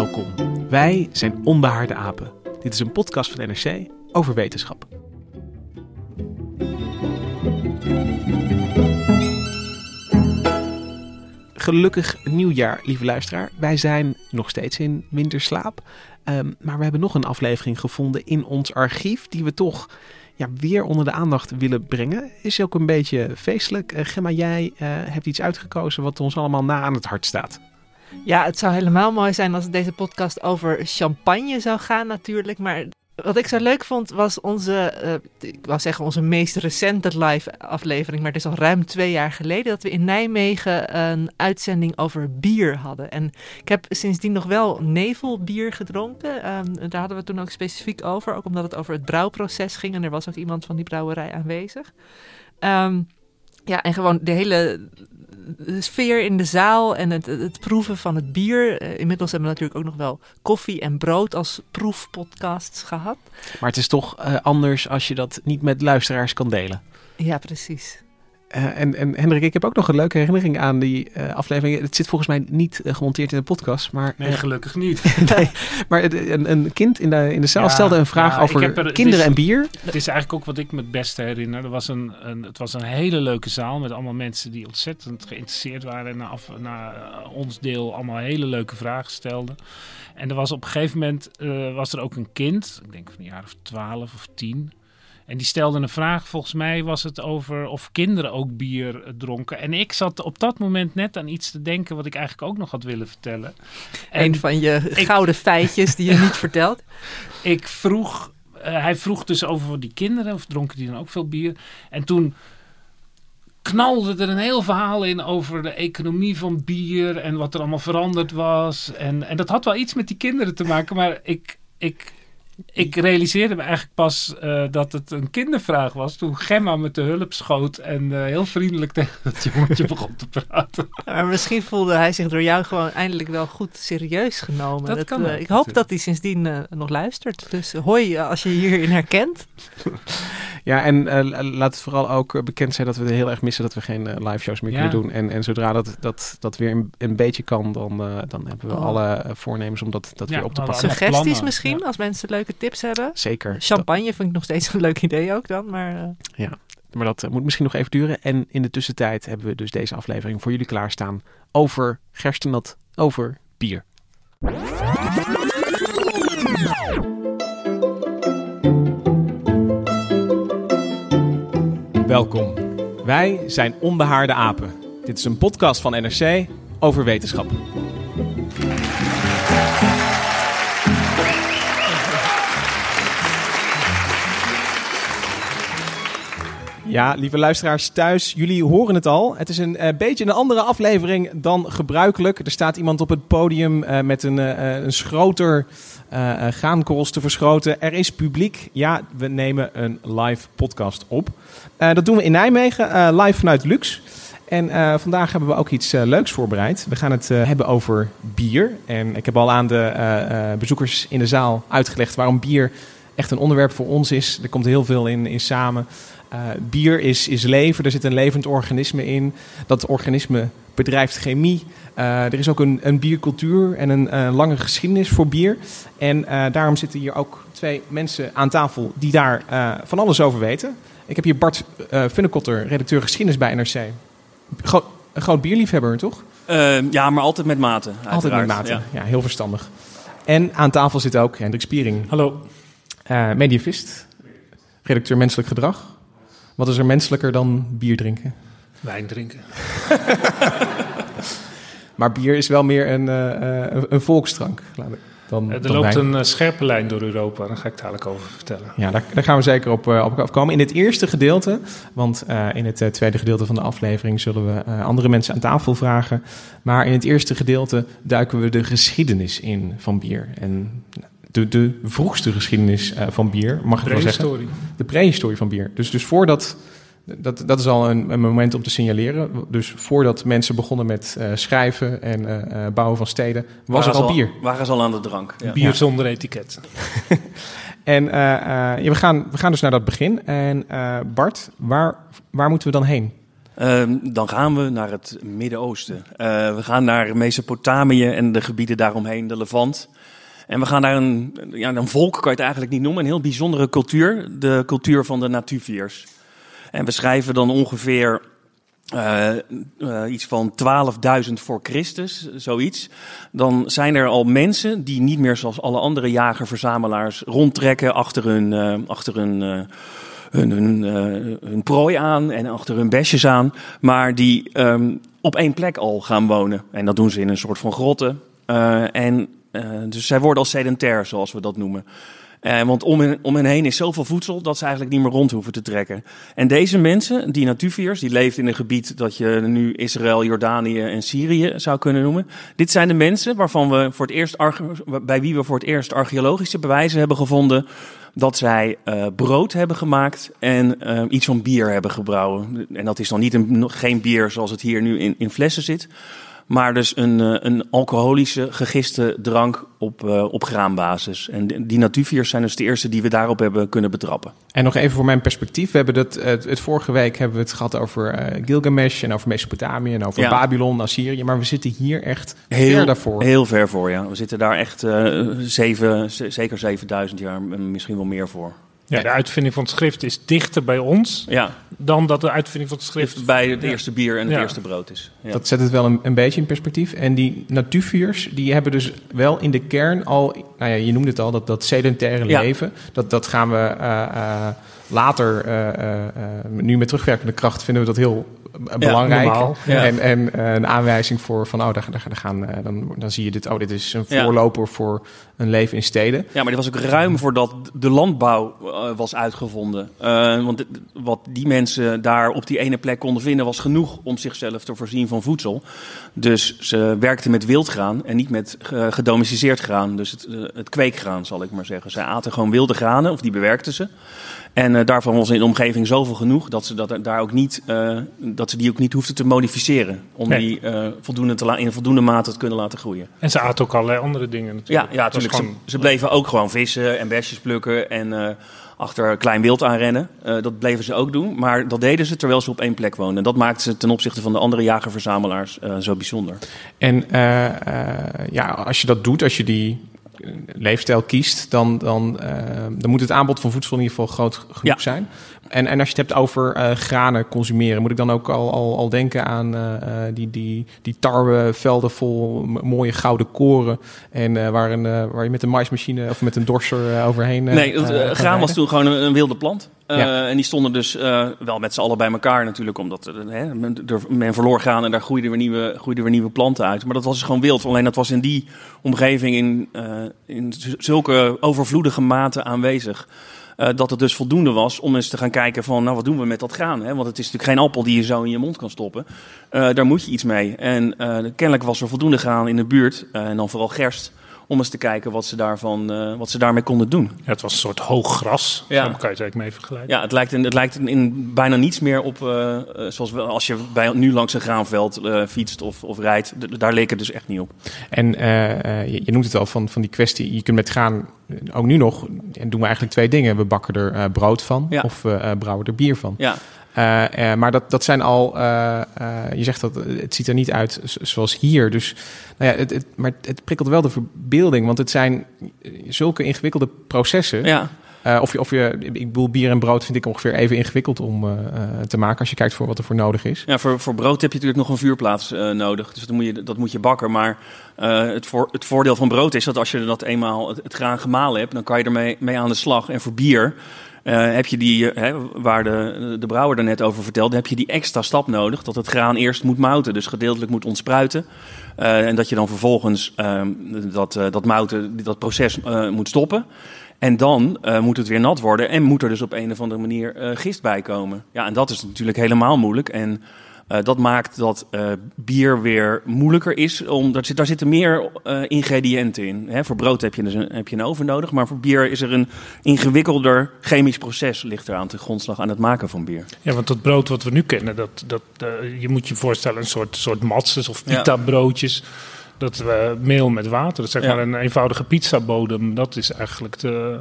Welkom. Wij zijn Onbehaarde Apen. Dit is een podcast van NRC over wetenschap. Gelukkig nieuwjaar, lieve luisteraar. Wij zijn nog steeds in winterslaap. Um, maar we hebben nog een aflevering gevonden in ons archief die we toch ja, weer onder de aandacht willen brengen. Is ook een beetje feestelijk. Uh, Gemma, jij uh, hebt iets uitgekozen wat ons allemaal na aan het hart staat. Ja, het zou helemaal mooi zijn als deze podcast over champagne zou gaan natuurlijk. Maar wat ik zo leuk vond was onze, uh, ik wou zeggen onze meest recente live aflevering. Maar het is al ruim twee jaar geleden dat we in Nijmegen een uitzending over bier hadden. En ik heb sindsdien nog wel nevelbier gedronken. Um, daar hadden we toen ook specifiek over. Ook omdat het over het brouwproces ging. En er was ook iemand van die brouwerij aanwezig. Um, ja, en gewoon de hele de sfeer in de zaal en het, het proeven van het bier. Uh, inmiddels hebben we natuurlijk ook nog wel koffie en brood als proefpodcasts gehad. Maar het is toch uh, anders als je dat niet met luisteraars kan delen. Ja, precies. Uh, en, en Hendrik, ik heb ook nog een leuke herinnering aan die uh, aflevering. Het zit volgens mij niet uh, gemonteerd in de podcast. Maar, nee, gelukkig niet. nee, maar een, een, kind in de, in de zaal ja, stelde een vraag ja, over er, kinderen is, en bier. Het is eigenlijk ook wat ik me het beste herinner. Er was een, een, het was een hele leuke zaal met allemaal mensen die ontzettend geïnteresseerd waren. En na, af, na ons deel allemaal hele leuke vragen stelden. En er was op een gegeven moment was er ook een kind, ik denk van een jaar of twaalf of tien en die stelde een vraag, volgens mij was het over of kinderen ook bier dronken. En ik zat op dat moment net aan iets te denken wat ik eigenlijk ook nog had willen vertellen. En een van je gouden feitjes die je niet vertelt. Ik vroeg, uh, hij vroeg dus over die kinderen, of dronken die dan ook veel bier. En toen knalde er een heel verhaal in over de economie van bier en wat er allemaal veranderd was. En, en dat had wel iets met die kinderen te maken, maar ik, ik ik realiseerde me eigenlijk pas uh, dat het een kindervraag was toen Gemma me te hulp schoot en uh, heel vriendelijk tegen het jongetje begon te praten. Maar misschien voelde hij zich door jou gewoon eindelijk wel goed serieus genomen. Dat, dat kan uh, ik hoop dat hij sindsdien nog luistert. Dus hoi als je hierin herkent. Ja, en laat het vooral ook bekend zijn dat we het heel erg missen dat we geen live shows meer ja. kunnen doen. En, en zodra dat, dat, dat weer een, een beetje kan, dan, dan hebben we oh. alle voornemens om dat, dat ja, weer op te pakken. Suggesties misschien, ja. als mensen leuke tips hebben. Zeker. Champagne vind ik nog steeds een leuk idee ook dan, maar... Uh... Ja, maar dat uh, moet misschien nog even duren. En in de tussentijd hebben we dus deze aflevering voor jullie klaarstaan over gerstenat, over bier. Welkom. Wij zijn Onbehaarde Apen. Dit is een podcast van NRC over wetenschap. Ja, lieve luisteraars thuis, jullie horen het al. Het is een uh, beetje een andere aflevering dan gebruikelijk. Er staat iemand op het podium uh, met een, uh, een schroter graankorrels te verschoten. Er is publiek. Ja, we nemen een live podcast op. dat doen we in Nijmegen, live vanuit Lux. En vandaag hebben we ook iets leuks voorbereid. We gaan het hebben over bier. En ik heb al aan de bezoekers in de zaal uitgelegd waarom bier echt een onderwerp voor ons is. Er komt heel veel in, in samen. Uh, bier is, is leven, er zit een levend organisme in. Dat organisme bedrijft chemie. Uh, er is ook een, een biercultuur en een uh, lange geschiedenis voor bier. En daarom zitten hier ook twee mensen aan tafel die daar van alles over weten. Ik heb hier Bart uh, Funnekotter, redacteur geschiedenis bij NRC. Gro een groot bierliefhebber, toch? Ehm, ja, maar altijd met mate. Altijd met mate. Ja. Ja. heel verstandig. En aan tafel zit ook Hendrik Spiering, Hallo. eh mediavist, redacteur menselijk gedrag. Wat is er menselijker dan bier drinken? Wijn drinken. Maar bier is wel meer een, eh, eh, een, ik- Dan, Eh, Er dan loopt wijn. een scherpe lijn door Europa. Daar ga ik dadelijk over vertellen. Ja, daar, daar gaan we zeker op, op afkomen. In het eerste gedeelte, want in het tweede gedeelte van de aflevering zullen we andere mensen aan tafel vragen. Maar in het eerste gedeelte duiken we de geschiedenis in van bier. En de, de vroegste geschiedenis eh, van bier, mag ik wel zeggen. De prehistorie van bier. Dus, dus voordat. Dat, dat is al een, een moment om te signaleren. Dus voordat mensen begonnen met eh, schrijven en eh, eh, bouwen van steden, was er al ze bier. Waren ze al aan de drank. Ja. Bier zonder etiket. En eh, eh, ja, we, gaan, we gaan dus naar dat begin. En eh, Bart, waar, waar moeten we dan heen? Ehm, dan gaan we naar het Midden-Oosten. Eh, we gaan naar Mesopotamië en de gebieden daaromheen, de Levant. En we gaan naar een, ja, een volk, kan je het eigenlijk niet noemen, een heel bijzondere cultuur. De cultuur van de Natuviërs. En we schrijven dan ongeveer eh, eh, iets van 12.000 voor Christus, zoiets. Dan zijn er al mensen die niet meer zoals alle andere jager-verzamelaars rondtrekken achter hun, eh, achter hun, hun, prooi aan en achter hun besjes aan. Maar die ehm, op één plek al gaan wonen. En dat doen ze in een soort van grotten. En dus zij worden als sedentair, zoals we dat noemen. Eh, want om hen, om hen heen is zoveel voedsel dat ze eigenlijk niet meer rond hoeven te trekken. En deze mensen, die Natuviërs, die leefden in een gebied dat je nu Israël, Jordanië en Syrië zou kunnen noemen. Dit zijn de mensen waarvan we voor het eerst bij wie we voor het eerst archeologische bewijzen hebben gevonden dat zij eh, brood hebben gemaakt en eh, iets van bier hebben gebrouwen. En dat is dan niet een, geen bier zoals het hier nu in, in flessen zit. Maar dus een, eh, een alcoholische, gegiste drank op, eh, op graanbasis. En die- Natuviërs zijn dus de eerste die we daarop hebben kunnen betrappen. En nog even voor mijn perspectief. We hebben dat, het, het vorige week hebben we het gehad over eh, Gilgamesh en over Mesopotamië en over Ja. Babylon, Assyrië. Maar we zitten hier echt Heel, ver daarvoor. Heel ver voor, ja. We zitten daar echt zeven, zeker 7000 jaar, en misschien wel meer voor. Ja, de uitvinding van het schrift is dichter bij ons Ja, dan dat de uitvinding van het schrift... bij het Ja. eerste bier en het Ja. eerste brood is. Ja. Dat zet het wel een, een beetje in perspectief. En die Natuviërs, die hebben dus wel in de kern al... Nou ja, je noemde het al, dat, dat sedentaire Ja. leven. Dat, dat gaan we eh, eh, later, eh, nu met terugwerkende kracht, vinden we dat heel belangrijk. normaal, ja. En, en eh, een aanwijzing voor van, oh, daar, daar, daar gaan, eh, dan, dan zie je dit, oh, dit is een Ja. voorloper voor een leven in steden. Ja, maar dit was ook ruim voordat de landbouw eh, was uitgevonden. Eh, want dit- wat die mensen daar op die ene plek konden vinden was genoeg om zichzelf te voorzien van voedsel. Dus ze werkten met wildgraan en niet met eh, gedomesticeerd graan. Dus het, eh, het kweekgraan zal ik maar zeggen. Zij aten gewoon wilde granen of die bewerkten ze. En eh, daarvan was in de omgeving zoveel genoeg dat ze, dat daar ook niet, eh, dat ze die ook niet hoefden te modificeren. Om Nee. die eh, voldoende te in voldoende mate te kunnen laten groeien. En ze aten ook allerlei andere dingen Ja, natuurlijk. ja was natuurlijk. Ze, gewoon- ze bleven ook gewoon vissen en besjes plukken en achter klein wild aanrennen. Dat bleven ze ook doen, maar dat deden ze terwijl ze op één plek woonden. Dat maakte ze ten opzichte van de andere jagerverzamelaars zo bijzonder. En ja, als je dat doet, als je die leefstijl kiest, dan, dan, eh, dan moet het aanbod van voedsel in ieder geval groot genoeg Ja. zijn. En, en als je het hebt over eh, granen consumeren, moet ik dan ook al, al, al denken aan eh, eh, die, die, die tarwevelden vol mooie gouden koren. En waar, een, waar je met een maismachine of met een dorser overheen. nee, dat, graan was toen gewoon een, een wilde plant. Ja. En die stonden dus wel met z'n allen bij elkaar natuurlijk, omdat hè, men, er- men verloor graan en daar groeiden weer, nieuwe, groeiden weer nieuwe planten uit. Maar dat was dus gewoon wild. Alleen dat was in die omgeving in, in zulke overvloedige mate aanwezig. Eh, dat het dus voldoende was om eens te gaan kijken van, nou wat doen we met dat graan? Hè? Want het is natuurlijk geen appel die je zo in je mond kan stoppen. Eh, daar moet je iets mee. En eh, kennelijk was er voldoende graan in de buurt, en dan vooral gerst, om eens te kijken wat ze, daarvan, eh, wat ze daarmee konden doen. Ja, het was een soort hoog gras. Ja. Daar kan je het eigenlijk mee vergelijken. Ja, het lijkt, in, het lijkt in bijna niets meer op eh, eh, zoals we, als je bij, nu langs een graanveld eh, fietst of, of rijdt. D- daar leek het dus echt niet op. En eh, eh, je, je noemt het al van, van die kwestie. Je kunt met graan ook nu nog. En doen we eigenlijk twee dingen. We bakken er eh, brood van. Ja. Of we eh, brouwen er bier van. Ja, Eh, eh, maar dat, dat zijn al. eh, je zegt dat het ziet er niet uit zoals hier. Dus, nou ja, het, het, maar het prikkelt wel de verbeelding. Want het zijn zulke ingewikkelde processen. ja. Of, je, of je, ik bedoel, bier en brood vind ik ongeveer even ingewikkeld om te maken als je kijkt voor wat er voor nodig is. Ja, voor, voor brood heb je natuurlijk nog een vuurplaats nodig. Dus dat moet, je, dat moet je bakken. Maar het, voor, het voordeel van brood is dat als je dat eenmaal het, het graan gemalen hebt, dan kan je ermee mee aan de slag. En voor bier eh, heb je die, eh, waar de, de brouwer er net over vertelde, heb je die extra stap nodig. Dat het graan eerst moet mouten, dus gedeeltelijk moet ontspruiten. Eh, en dat je dan vervolgens ehm, dat, dat mouten, dat proces moet stoppen. En dan moet het weer nat worden en moet er dus op een of andere manier gist bij komen. Ja, en dat is natuurlijk helemaal moeilijk. En eh, dat maakt dat eh, bier weer moeilijker is. Zit, daar zitten meer eh, ingrediënten in. Hè, voor brood heb je, dus een, heb je een oven nodig. Maar voor bier is er een ingewikkelder chemisch proces. Ligt er aan de grondslag aan het maken van bier. Ja, want dat brood wat we nu kennen, dat, dat, je moet je voorstellen een soort, soort matzes of pita broodjes. Dat meel met water, dat zeg Ja. maar een eenvoudige pizzabodem, dat is eigenlijk de,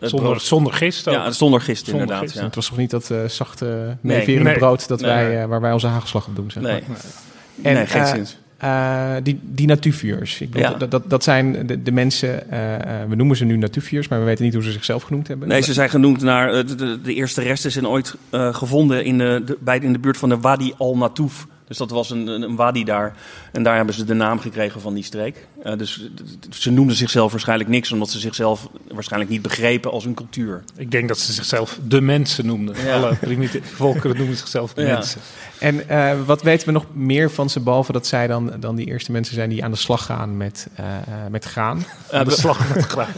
zonder, zonder gist ook. Ja, zonder gist Zonder inderdaad. gist. Ja. Het was toch niet dat eh, zachte, meeverende Nee. brood dat Nee. wij, eh, waar wij onze hagelslag op doen. Zeg Nee, maar. En, nee geen eh, zin. Eh, die, die natuurvuurs. Ik bedoel, Ja. dat, dat, dat zijn de, de mensen, eh, eh, we noemen ze nu natuurvuurs, maar we weten niet hoe ze zichzelf genoemd hebben. Nee, ze zijn genoemd naar de, de, de eerste resten zijn ooit eh, gevonden in de, de, bij, in de buurt van de Wadi al-Natouf. Dus dat was een, een, een wadi daar. En daar hebben ze de naam gekregen van die streek. Eh, dus ze noemden zichzelf waarschijnlijk niks, omdat ze zichzelf waarschijnlijk niet begrepen als een cultuur. Ik denk dat ze zichzelf de mensen noemden. Ja. Alle primitieve volkeren noemen zichzelf de Ja. mensen. En eh, wat weten we nog meer van ze, behalve dat zij dan, dan die eerste mensen zijn die aan de slag gaan met, eh, met graan? Eh, de slag met graan.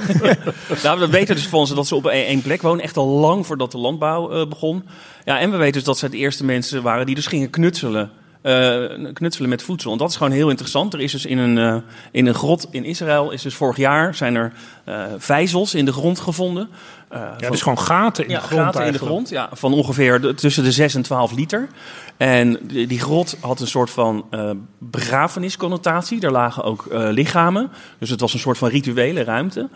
Nou, we weten dus van ze dat ze op één plek wonen. Echt al lang voordat de landbouw eh, begon. Ja, en we weten dus dat ze de eerste mensen waren die dus gingen knutselen. Eh, knutselen met voedsel. En dat is gewoon heel interessant. Er is dus in een, eh, in een grot in Israël, is dus vorig jaar, zijn er eh vijzels in de grond gevonden. Ja, van- dus gewoon gaten in ja, de grond gaten in de grond, ja, van ongeveer de- tussen de 6 en 12 liter. En die, die grot had een soort van begrafenisconnotatie. Daar lagen ook lichamen. Dus het was een soort van rituele ruimte.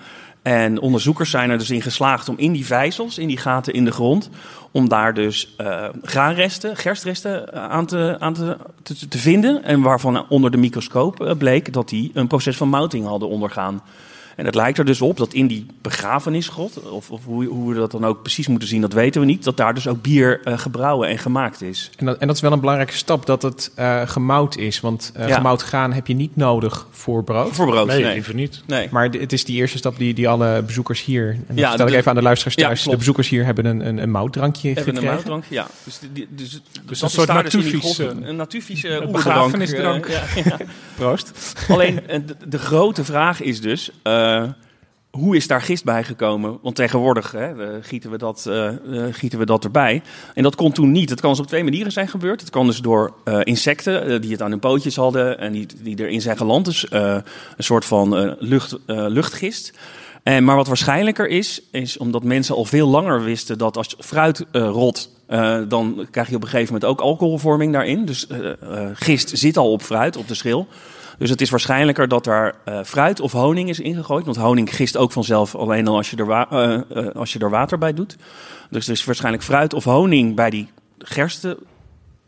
En onderzoekers zijn er dus in geslaagd om in die vijzels, in die gaten in de grond, om daar dus eh graanresten, gerstresten eh, aan, te, aan te vinden. En waarvan onder de microscoop eh, bleek dat die een proces van mouting hadden ondergaan. En het lijkt er dus op dat in die begrafenisgrot, of, of hoe, hoe we dat dan ook precies moeten zien, dat weten we niet, dat daar dus ook bier eh, gebrouwen en gemaakt is. En dat, en dat is wel een belangrijke stap, dat het eh gemout is. Want eh, Ja. gemout graan heb je niet nodig voor brood. Voor brood, Nee, nee. liever niet. nee. Maar het is die eerste stap die, die alle bezoekers hier... En dat Ja, vertel ik even aan de luisteraars Ja, thuis. klopt. de bezoekers hier hebben een, een, een moutdrankje hebben een gekregen. moutdrank, ja. Dus, die- dus, dus een soort natuurvies, een, eh, een natuurvies een oerdrank, begrafenisdrank. ja, ja. Proost. Alleen de, de grote vraag is dus. eh, hoe is daar gist bij gekomen? Want tegenwoordig hè, eh, gieten, we dat, eh, eh, gieten we dat erbij. En dat kon toen niet. Het kan dus op twee manieren zijn gebeurd. Het kan dus door eh, insecten eh, die het aan hun pootjes hadden en die, die erin zijn geland. Dus eh, een soort van eh, lucht, eh, luchtgist. En, maar wat waarschijnlijker is, is omdat mensen al veel langer wisten dat als fruit eh, rot, eh, dan krijg je op een gegeven moment ook alcoholvorming daarin. Dus eh, eh, gist zit al op fruit, op de schil. Dus het is waarschijnlijker dat daar eh, fruit of honing is ingegooid. Want honing gist ook vanzelf alleen al als je er, wa- eh, eh, als je er water bij doet. Dus er is waarschijnlijk fruit of honing bij die gersten,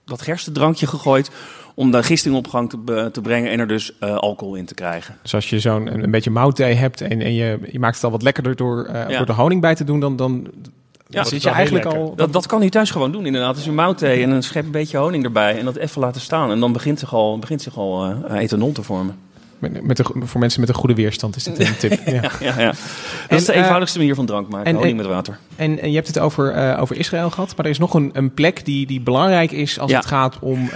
dat gerstendrankje gegooid. Om de gist in opgang te, te brengen en er dus alcohol in te krijgen. Dus als je zo'n een, een beetje moutthee hebt en, en je, je maakt het al wat lekkerder door, Ja. door de honing bij te doen, dan, dan Ja, zit je eigenlijk al... Dat, dat kan hij thuis gewoon doen, inderdaad. Dus een moutthee en een schep een beetje honing erbij. En dat even laten staan. En dan begint zich al, begint zich al eh, ethanol te vormen. Met, met de, voor mensen met een goede weerstand is dit een tip. Ja. Ja, ja, ja. Dat En, is de eh, eenvoudigste manier van drank maken. en- honing met water. En, en je hebt het over, eh, over Israël gehad, maar er is nog een, een plek die, die belangrijk is als het gaat om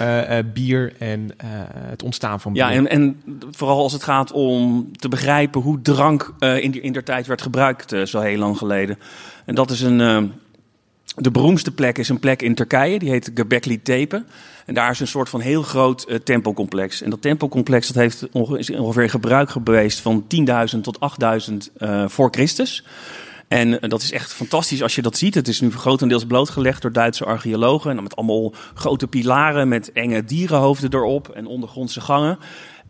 bier en het ontstaan van bier. Ja, en, en vooral als het gaat om te begrijpen hoe drank in, die, in der tijd werd gebruikt, zo heel lang geleden. En dat is een. eh, de beroemdste plek is een plek in Turkije, die heet Göbekli Tepe. En daar is een soort van heel groot eh, tempelcomplex. En dat tempelcomplex dat heeft is ongeveer gebruik geweest van 10.000 tot 8.000 eh, voor Christus. En dat is echt fantastisch als je dat ziet. Het is nu grotendeels blootgelegd door Duitse archeologen. En met allemaal grote pilaren met enge dierenhoofden erop en ondergrondse gangen.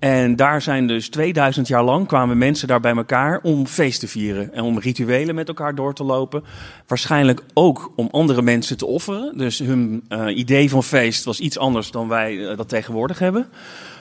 En daar zijn dus 2000 jaar lang kwamen mensen daar bij elkaar om feest te vieren. En om rituelen met elkaar door te lopen. Waarschijnlijk ook om andere mensen te offeren. Dus hun eh, idee van feest was iets anders dan wij eh, dat tegenwoordig hebben.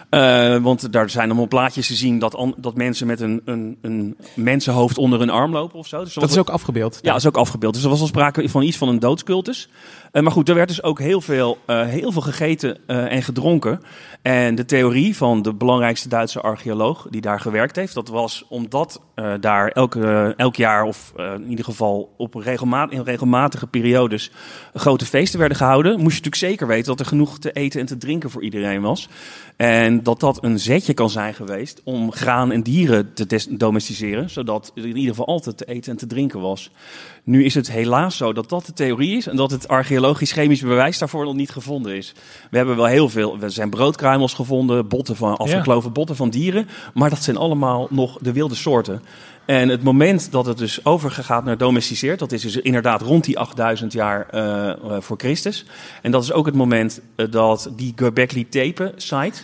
Eh, want daar zijn allemaal plaatjes te zien dat, an- dat mensen met een, een, een mensenhoofd onder hun arm lopen of zo. Dus Dat is ook afgebeeld. ja, dat is ook afgebeeld. Dus er was al sprake van iets van een doodscultus. Eh, maar goed, er werd dus ook heel veel, eh, heel veel gegeten eh, en gedronken. En de theorie van de belangrijkste Duitse archeoloog die daar gewerkt heeft, dat was omdat daar elke, elk jaar, of in ieder geval op in regelmatige periodes, grote feesten werden gehouden, moest je natuurlijk zeker weten dat er genoeg te eten en te drinken voor iedereen was. En dat dat een zetje kan zijn geweest om graan en dieren te domesticeren, zodat er in ieder geval altijd te eten en te drinken was. Nu is het helaas zo dat dat de theorie is en dat het archeologisch-chemisch bewijs daarvoor nog niet gevonden is. We hebben wel heel veel, er zijn broodkruimels gevonden, botten van, afgekloven botten van dieren, maar dat zijn allemaal nog de wilde soorten. En het moment dat het dus overgaat naar domesticeerd, dat is dus inderdaad rond die 8000 jaar eh, eh, voor Christus. En dat is ook het moment eh, dat die Göbekli Tepe site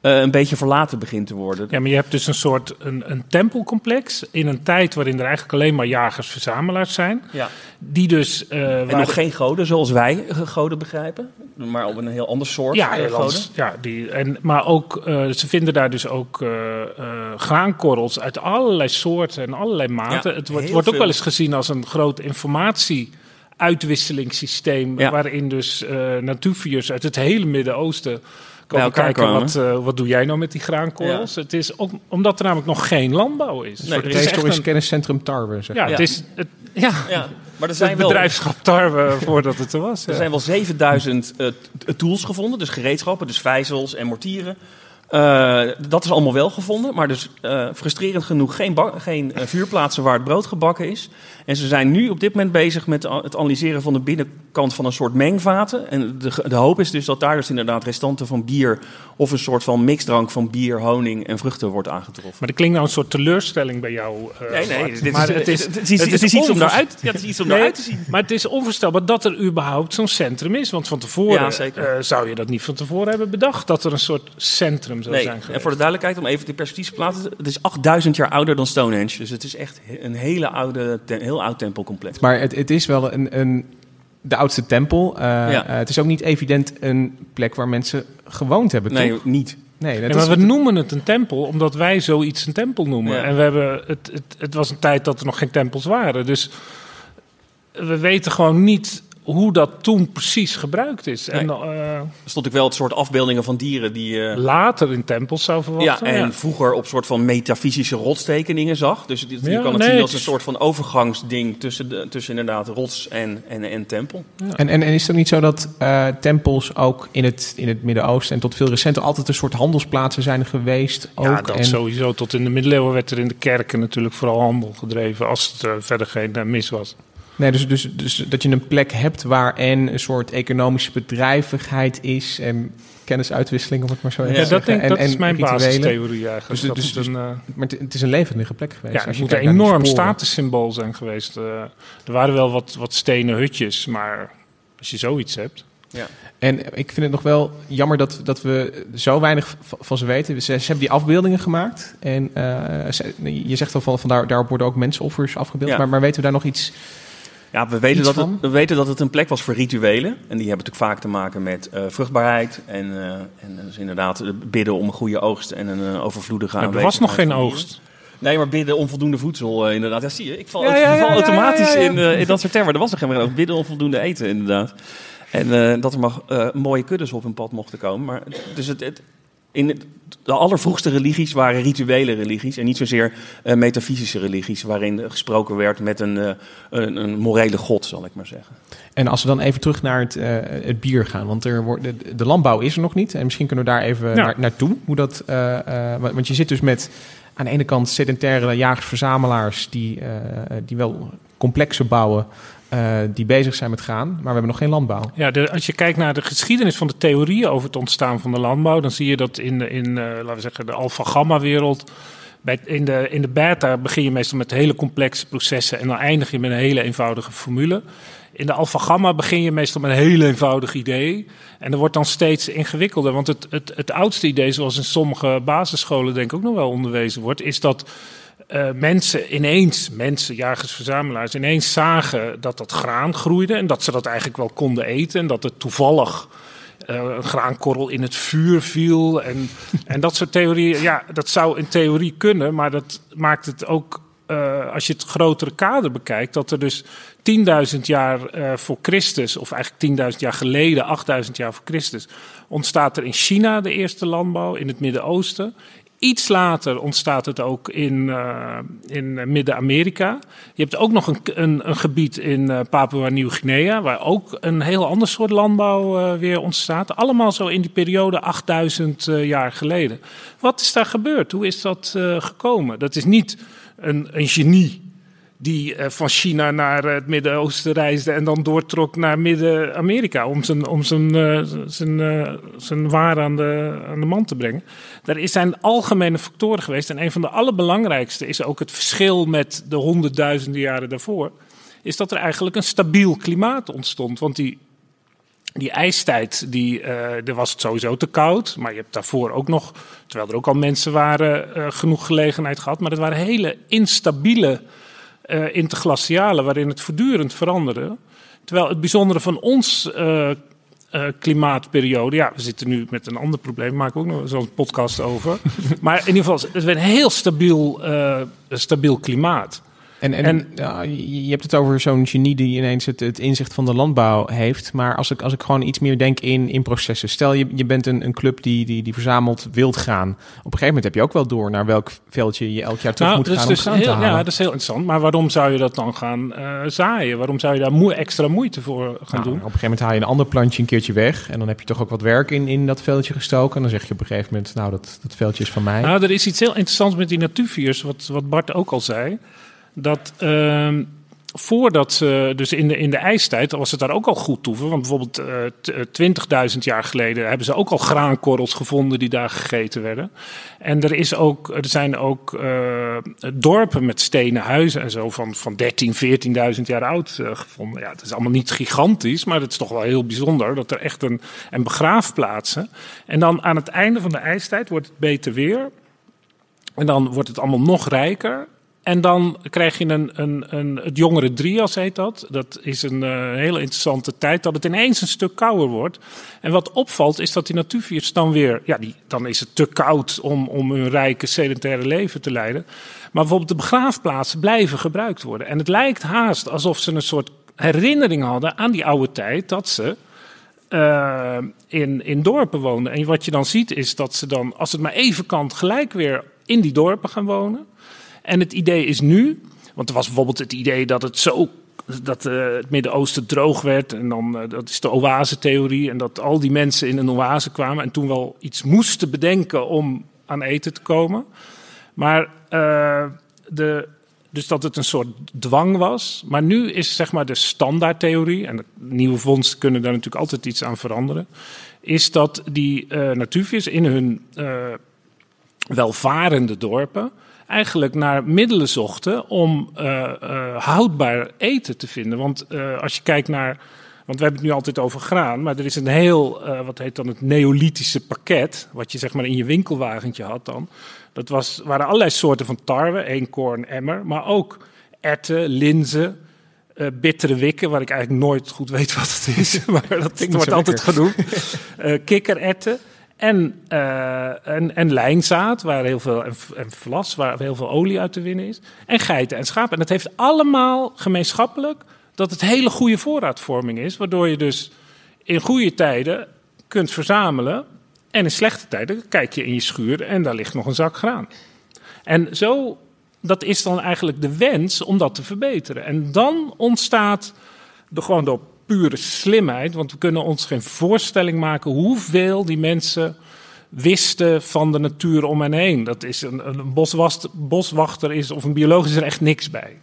eh, een beetje verlaten begint te worden. Ja, maar je hebt dus een soort een, een tempelcomplex in een tijd waarin er eigenlijk alleen maar jagers-verzamelaars zijn. Ja. Die dus... eh, En nog de- geen goden zoals wij eh, goden begrijpen, maar op een heel ander soort Ja, goden. ja die, en, maar ook, ze vinden daar dus ook graankorrels uit allerlei soorten en allerlei maten. Ja, het wordt, wordt ook wel eens gezien als een groot informatie-uitwisselingssysteem. Ja. Waarin dus natuurviers uit het hele Midden-Oosten komen kijken. komen. Wat, eh, wat doe jij nou met die graankorrels? Het is ook, omdat er namelijk nog geen landbouw is. Nee, Het is is echt Prehistorisch een- kenniscentrum Tarwe, zeg Ja, maar. het Ja. is het, ja, Ja, maar er het zijn wel bedrijfschap tarwe voordat het er was. Er ja. zijn wel 7000 eh, t- tools gevonden, dus gereedschappen, dus vijzels en mortieren. Eh, dat is allemaal wel gevonden, maar dus eh, frustrerend genoeg geen, geen eh, vuurplaatsen waar het brood gebakken is. En ze zijn nu op dit moment bezig met het analyseren van de binnenkant van een soort mengvaten. En de, de hoop is dus dat daar dus inderdaad restanten van bier of een soort van mixdrank van bier, honing en vruchten wordt aangetroffen. Maar er klinkt nou een soort teleurstelling bij jou. eh, Nee, nee, dit maar is, het is, het is, het is iets om daaruit, ja, het is iets om Nee, te zien. Maar het is onvoorstelbaar dat er überhaupt zo'n centrum is. Want van tevoren Ja, eh, zou je dat niet van tevoren hebben bedacht. Dat er een soort centrum zou Nee, zijn en geweest. voor de duidelijkheid, om even de perspectief te plaatsen. Het is 8000 jaar ouder dan Stonehenge. Dus het is echt een hele oude, heel oud tempelcomplex. Maar het, het is wel een, een, de oudste tempel. Eh, Ja. eh, het is ook niet evident een plek waar mensen gewoond hebben, Nee, toch? niet. Nee, dat Nee, is, maar we noemen het een tempel omdat wij zoiets een tempel noemen. Ja. En we hebben het, het, het was een tijd dat er nog geen tempels waren. Dus we weten gewoon niet hoe dat toen precies gebruikt is. En eh, Er stond ook wel het soort afbeeldingen van dieren die... eh, later in tempels zou ja, verwachten. en vroeger op soort van metafysische rotstekeningen zag. Dus je je Ja, kan het nee, zien als een soort van overgangsding tussen, de, tussen inderdaad rots en, en, en tempel. en, en, en is het niet zo dat eh, tempels ook in het, in het Midden-Oosten en tot veel recenter altijd een soort handelsplaatsen zijn geweest? Ook? Ja, dat en, sowieso. Tot in de middeleeuwen werd er in de kerken natuurlijk vooral handel gedreven. Als het verder geen mis was. Nee, dus, dus, dus dat je een plek hebt waar en een soort economische bedrijvigheid is en kennisuitwisseling, om het maar zo even Ja, te dat zeggen. denk, en, dat is mijn rituelen. basistheorie eigenlijk. Dus- Dat dus- het een, eh, Maar het, is een levendige plek geweest. ja, het moet een enorm statussymbool zijn geweest. Eh, er waren wel wat, wat stenen hutjes, maar als je zoiets hebt... En ik vind het nog wel jammer dat, dat we zo weinig van ze weten. Ze, ze hebben die afbeeldingen gemaakt. En eh, ze- je zegt al van, van daar, daarop worden ook mensenoffers afgebeeld. Ja. Maar, maar weten we daar nog iets? Ja, we weten, dat het, we weten dat het een plek was voor rituelen. En die hebben natuurlijk vaak te maken met eh, vruchtbaarheid. En, eh, en dus inderdaad eh, bidden om een goede oogst en een eh, overvloedige Maar er was nog geen oogst. Nee, maar bidden om voldoende voedsel, inderdaad. Ja, zie je, ik val, Ja, ik ja, ja, val automatisch ja, ja, ja. In, eh, in dat soort termen. Er was nog geen oogst. Bidden om voldoende eten, inderdaad. En eh, dat er mag, eh, mooie kuddes op hun pad mochten komen. Maar, dus het, het, in de allervroegste religies waren rituele religies. En niet zozeer eh, metafysische religies. Waarin gesproken werd met een, eh, een, een morele god, zal ik maar zeggen. En als we dan even terug naar het, eh, het bier gaan. Want er wordt, de, de landbouw is er nog niet. En misschien kunnen we daar even Ja. naar, naartoe. Hoe dat, eh, eh, want je zit dus met aan de ene kant sedentaire jagers-verzamelaars... Die, eh, die wel complexen bouwen... eh, die bezig zijn met graan. Maar we hebben nog geen landbouw. Ja, de, als je kijkt naar de geschiedenis van de theorieën over het ontstaan van de landbouw, dan zie je dat in, in eh, laten we zeggen, de alpha-gamma-wereld. Bij, in, de, in de beta begin je meestal met hele complexe processen en dan eindig je met een hele eenvoudige formule. In de alpha-gamma begin je meestal met een heel eenvoudig idee. En dat wordt dan steeds ingewikkelder. Want het, het, het oudste idee, zoals in sommige basisscholen denk ik ook nog wel onderwezen wordt, is dat eh, mensen ineens, mensen, jagers, verzamelaars, ineens zagen dat dat graan groeide en dat ze dat eigenlijk wel konden eten en dat het toevallig eh, een graankorrel in het vuur viel. En, en dat soort theorieën, ja, dat zou in theorie kunnen, maar dat maakt het ook, eh, als je het grotere kader bekijkt, dat er dus 10.000 jaar voor Christus, of eigenlijk 10.000 jaar geleden, 8.000 jaar voor Christus, ontstaat er in China de eerste landbouw, in het Midden-Oosten. Iets later ontstaat het ook in, eh, in Midden-Amerika. Je hebt ook nog een, een, een gebied in uh, Papua-Nieuw-Guinea, waar ook een heel ander soort landbouw uh, weer ontstaat. Allemaal zo in die periode 8000 jaar geleden. Wat is daar gebeurd? Hoe is dat gekomen? Dat is niet een, een genie die uh, van China naar het Midden-Oosten reisde en dan doortrok naar Midden-Amerika om zijn, om zijn, uh, zijn, uh, zijn waar aan de, aan de man te brengen. Daar zijn algemene factoren geweest en een van de allerbelangrijkste is ook het verschil met de honderdduizenden jaren daarvoor. Is dat er eigenlijk een stabiel klimaat ontstond. Want die, die ijstijd, die, er was het sowieso te koud. Maar je hebt daarvoor ook nog, terwijl er ook al mensen waren, genoeg gelegenheid gehad. Maar het waren hele instabiele uh, interglaciale, waarin het voortdurend veranderde. Terwijl het bijzondere van ons uh, uh, klimaatperiode, ja, we zitten nu met een ander probleem, maken we ook nog zo'n podcast over. maar in ieder geval, het is een heel stabiel, stabiel klimaat. En, en, en ja, je hebt het over zo'n genie die ineens het, het, inzicht van de landbouw heeft. Maar als ik, als ik gewoon iets meer denk in, in processen. Stel je, je bent een, een club die, die, die verzamelt wildgraan. Op een gegeven moment heb je ook wel door naar welk veldje je elk jaar terug nou, moet gaan dus om heel, te halen. Ja, dat is heel interessant. Maar waarom zou je dat dan gaan uh, zaaien? Waarom zou je daar moe, extra moeite voor gaan nou, doen? Op een gegeven moment haal je een ander plantje een keertje weg. En dan heb je toch ook wat werk in, in dat veldje gestoken. En dan zeg je op een gegeven moment, nou dat, dat veldje is van mij. Nou, er is iets heel interessants met die natuurviers, wat, wat Bart ook al zei dat uh, voordat ze, dus in de, in de ijstijd, was het daar ook al goed toe. Want bijvoorbeeld uh, 20.000 jaar geleden hebben ze ook al graankorrels gevonden die daar gegeten werden. En er, is ook, er zijn ook uh, dorpen met stenen huizen en zo van, van 13, 14.000 jaar oud gevonden. Ja, het is allemaal niet gigantisch, maar het is toch wel heel bijzonder dat er echt een, en begraafplaatsen. En dan aan het einde van de ijstijd wordt het beter weer. En dan wordt het allemaal nog rijker. En dan krijg je een, een, een, het jongere Drias heet dat. Dat is een uh, hele interessante tijd dat het ineens een stuk kouder wordt. En wat opvalt is dat die natuurviers dan weer... Ja, die, dan is het te koud om, om hun rijke sedentaire leven te leiden. Maar bijvoorbeeld de begraafplaatsen blijven gebruikt worden. En het lijkt haast alsof ze een soort herinnering hadden aan die oude tijd... dat ze uh, in, in dorpen woonden. En wat je dan ziet is dat ze dan, als het maar even kan... gelijk weer in die dorpen gaan wonen... En het idee is nu, want er was bijvoorbeeld het idee dat het zo dat uh, het Midden-Oosten droog werd. En dan, uh, dat is de oase-theorie. En dat al die mensen in een oase kwamen. En toen wel iets moesten bedenken om aan eten te komen. Maar uh, de, dus dat het een soort dwang was. Maar nu is zeg maar de standaardtheorie. En de nieuwe vondsten kunnen daar natuurlijk altijd iets aan veranderen. Is dat die natuurvis in hun welvarende dorpen eigenlijk naar middelen zochten om uh, uh, houdbaar eten te vinden. Want uh, als je kijkt naar. Want we hebben het nu altijd over graan, maar er is een heel, wat heet dan het neolithische pakket, wat je zeg maar in je winkelwagentje had dan. Dat was, waren allerlei soorten van tarwe, eenkorn, emmer, maar ook erten, linzen, uh, bittere wikken, waar ik eigenlijk nooit goed weet wat het is, maar dat wordt altijd genoemd. Uh, kikkererwten. En, uh, en, en lijnzaad, waar heel veel, en, en vlas, waar heel veel olie uit te winnen is. En geiten en schapen. En dat heeft allemaal gemeenschappelijk dat het hele goede voorraadvorming is. Waardoor je dus in goede tijden kunt verzamelen. En in slechte tijden kijk je in je schuur en daar ligt nog een zak graan. En zo, dat is dan eigenlijk de wens om dat te verbeteren. En dan ontstaat de, gewoon door pure slimheid. Want we kunnen ons geen voorstelling maken hoeveel die mensen wisten van de natuur om hen heen. Dat is een, een boswachter, boswachter is of een bioloog is er echt niks bij.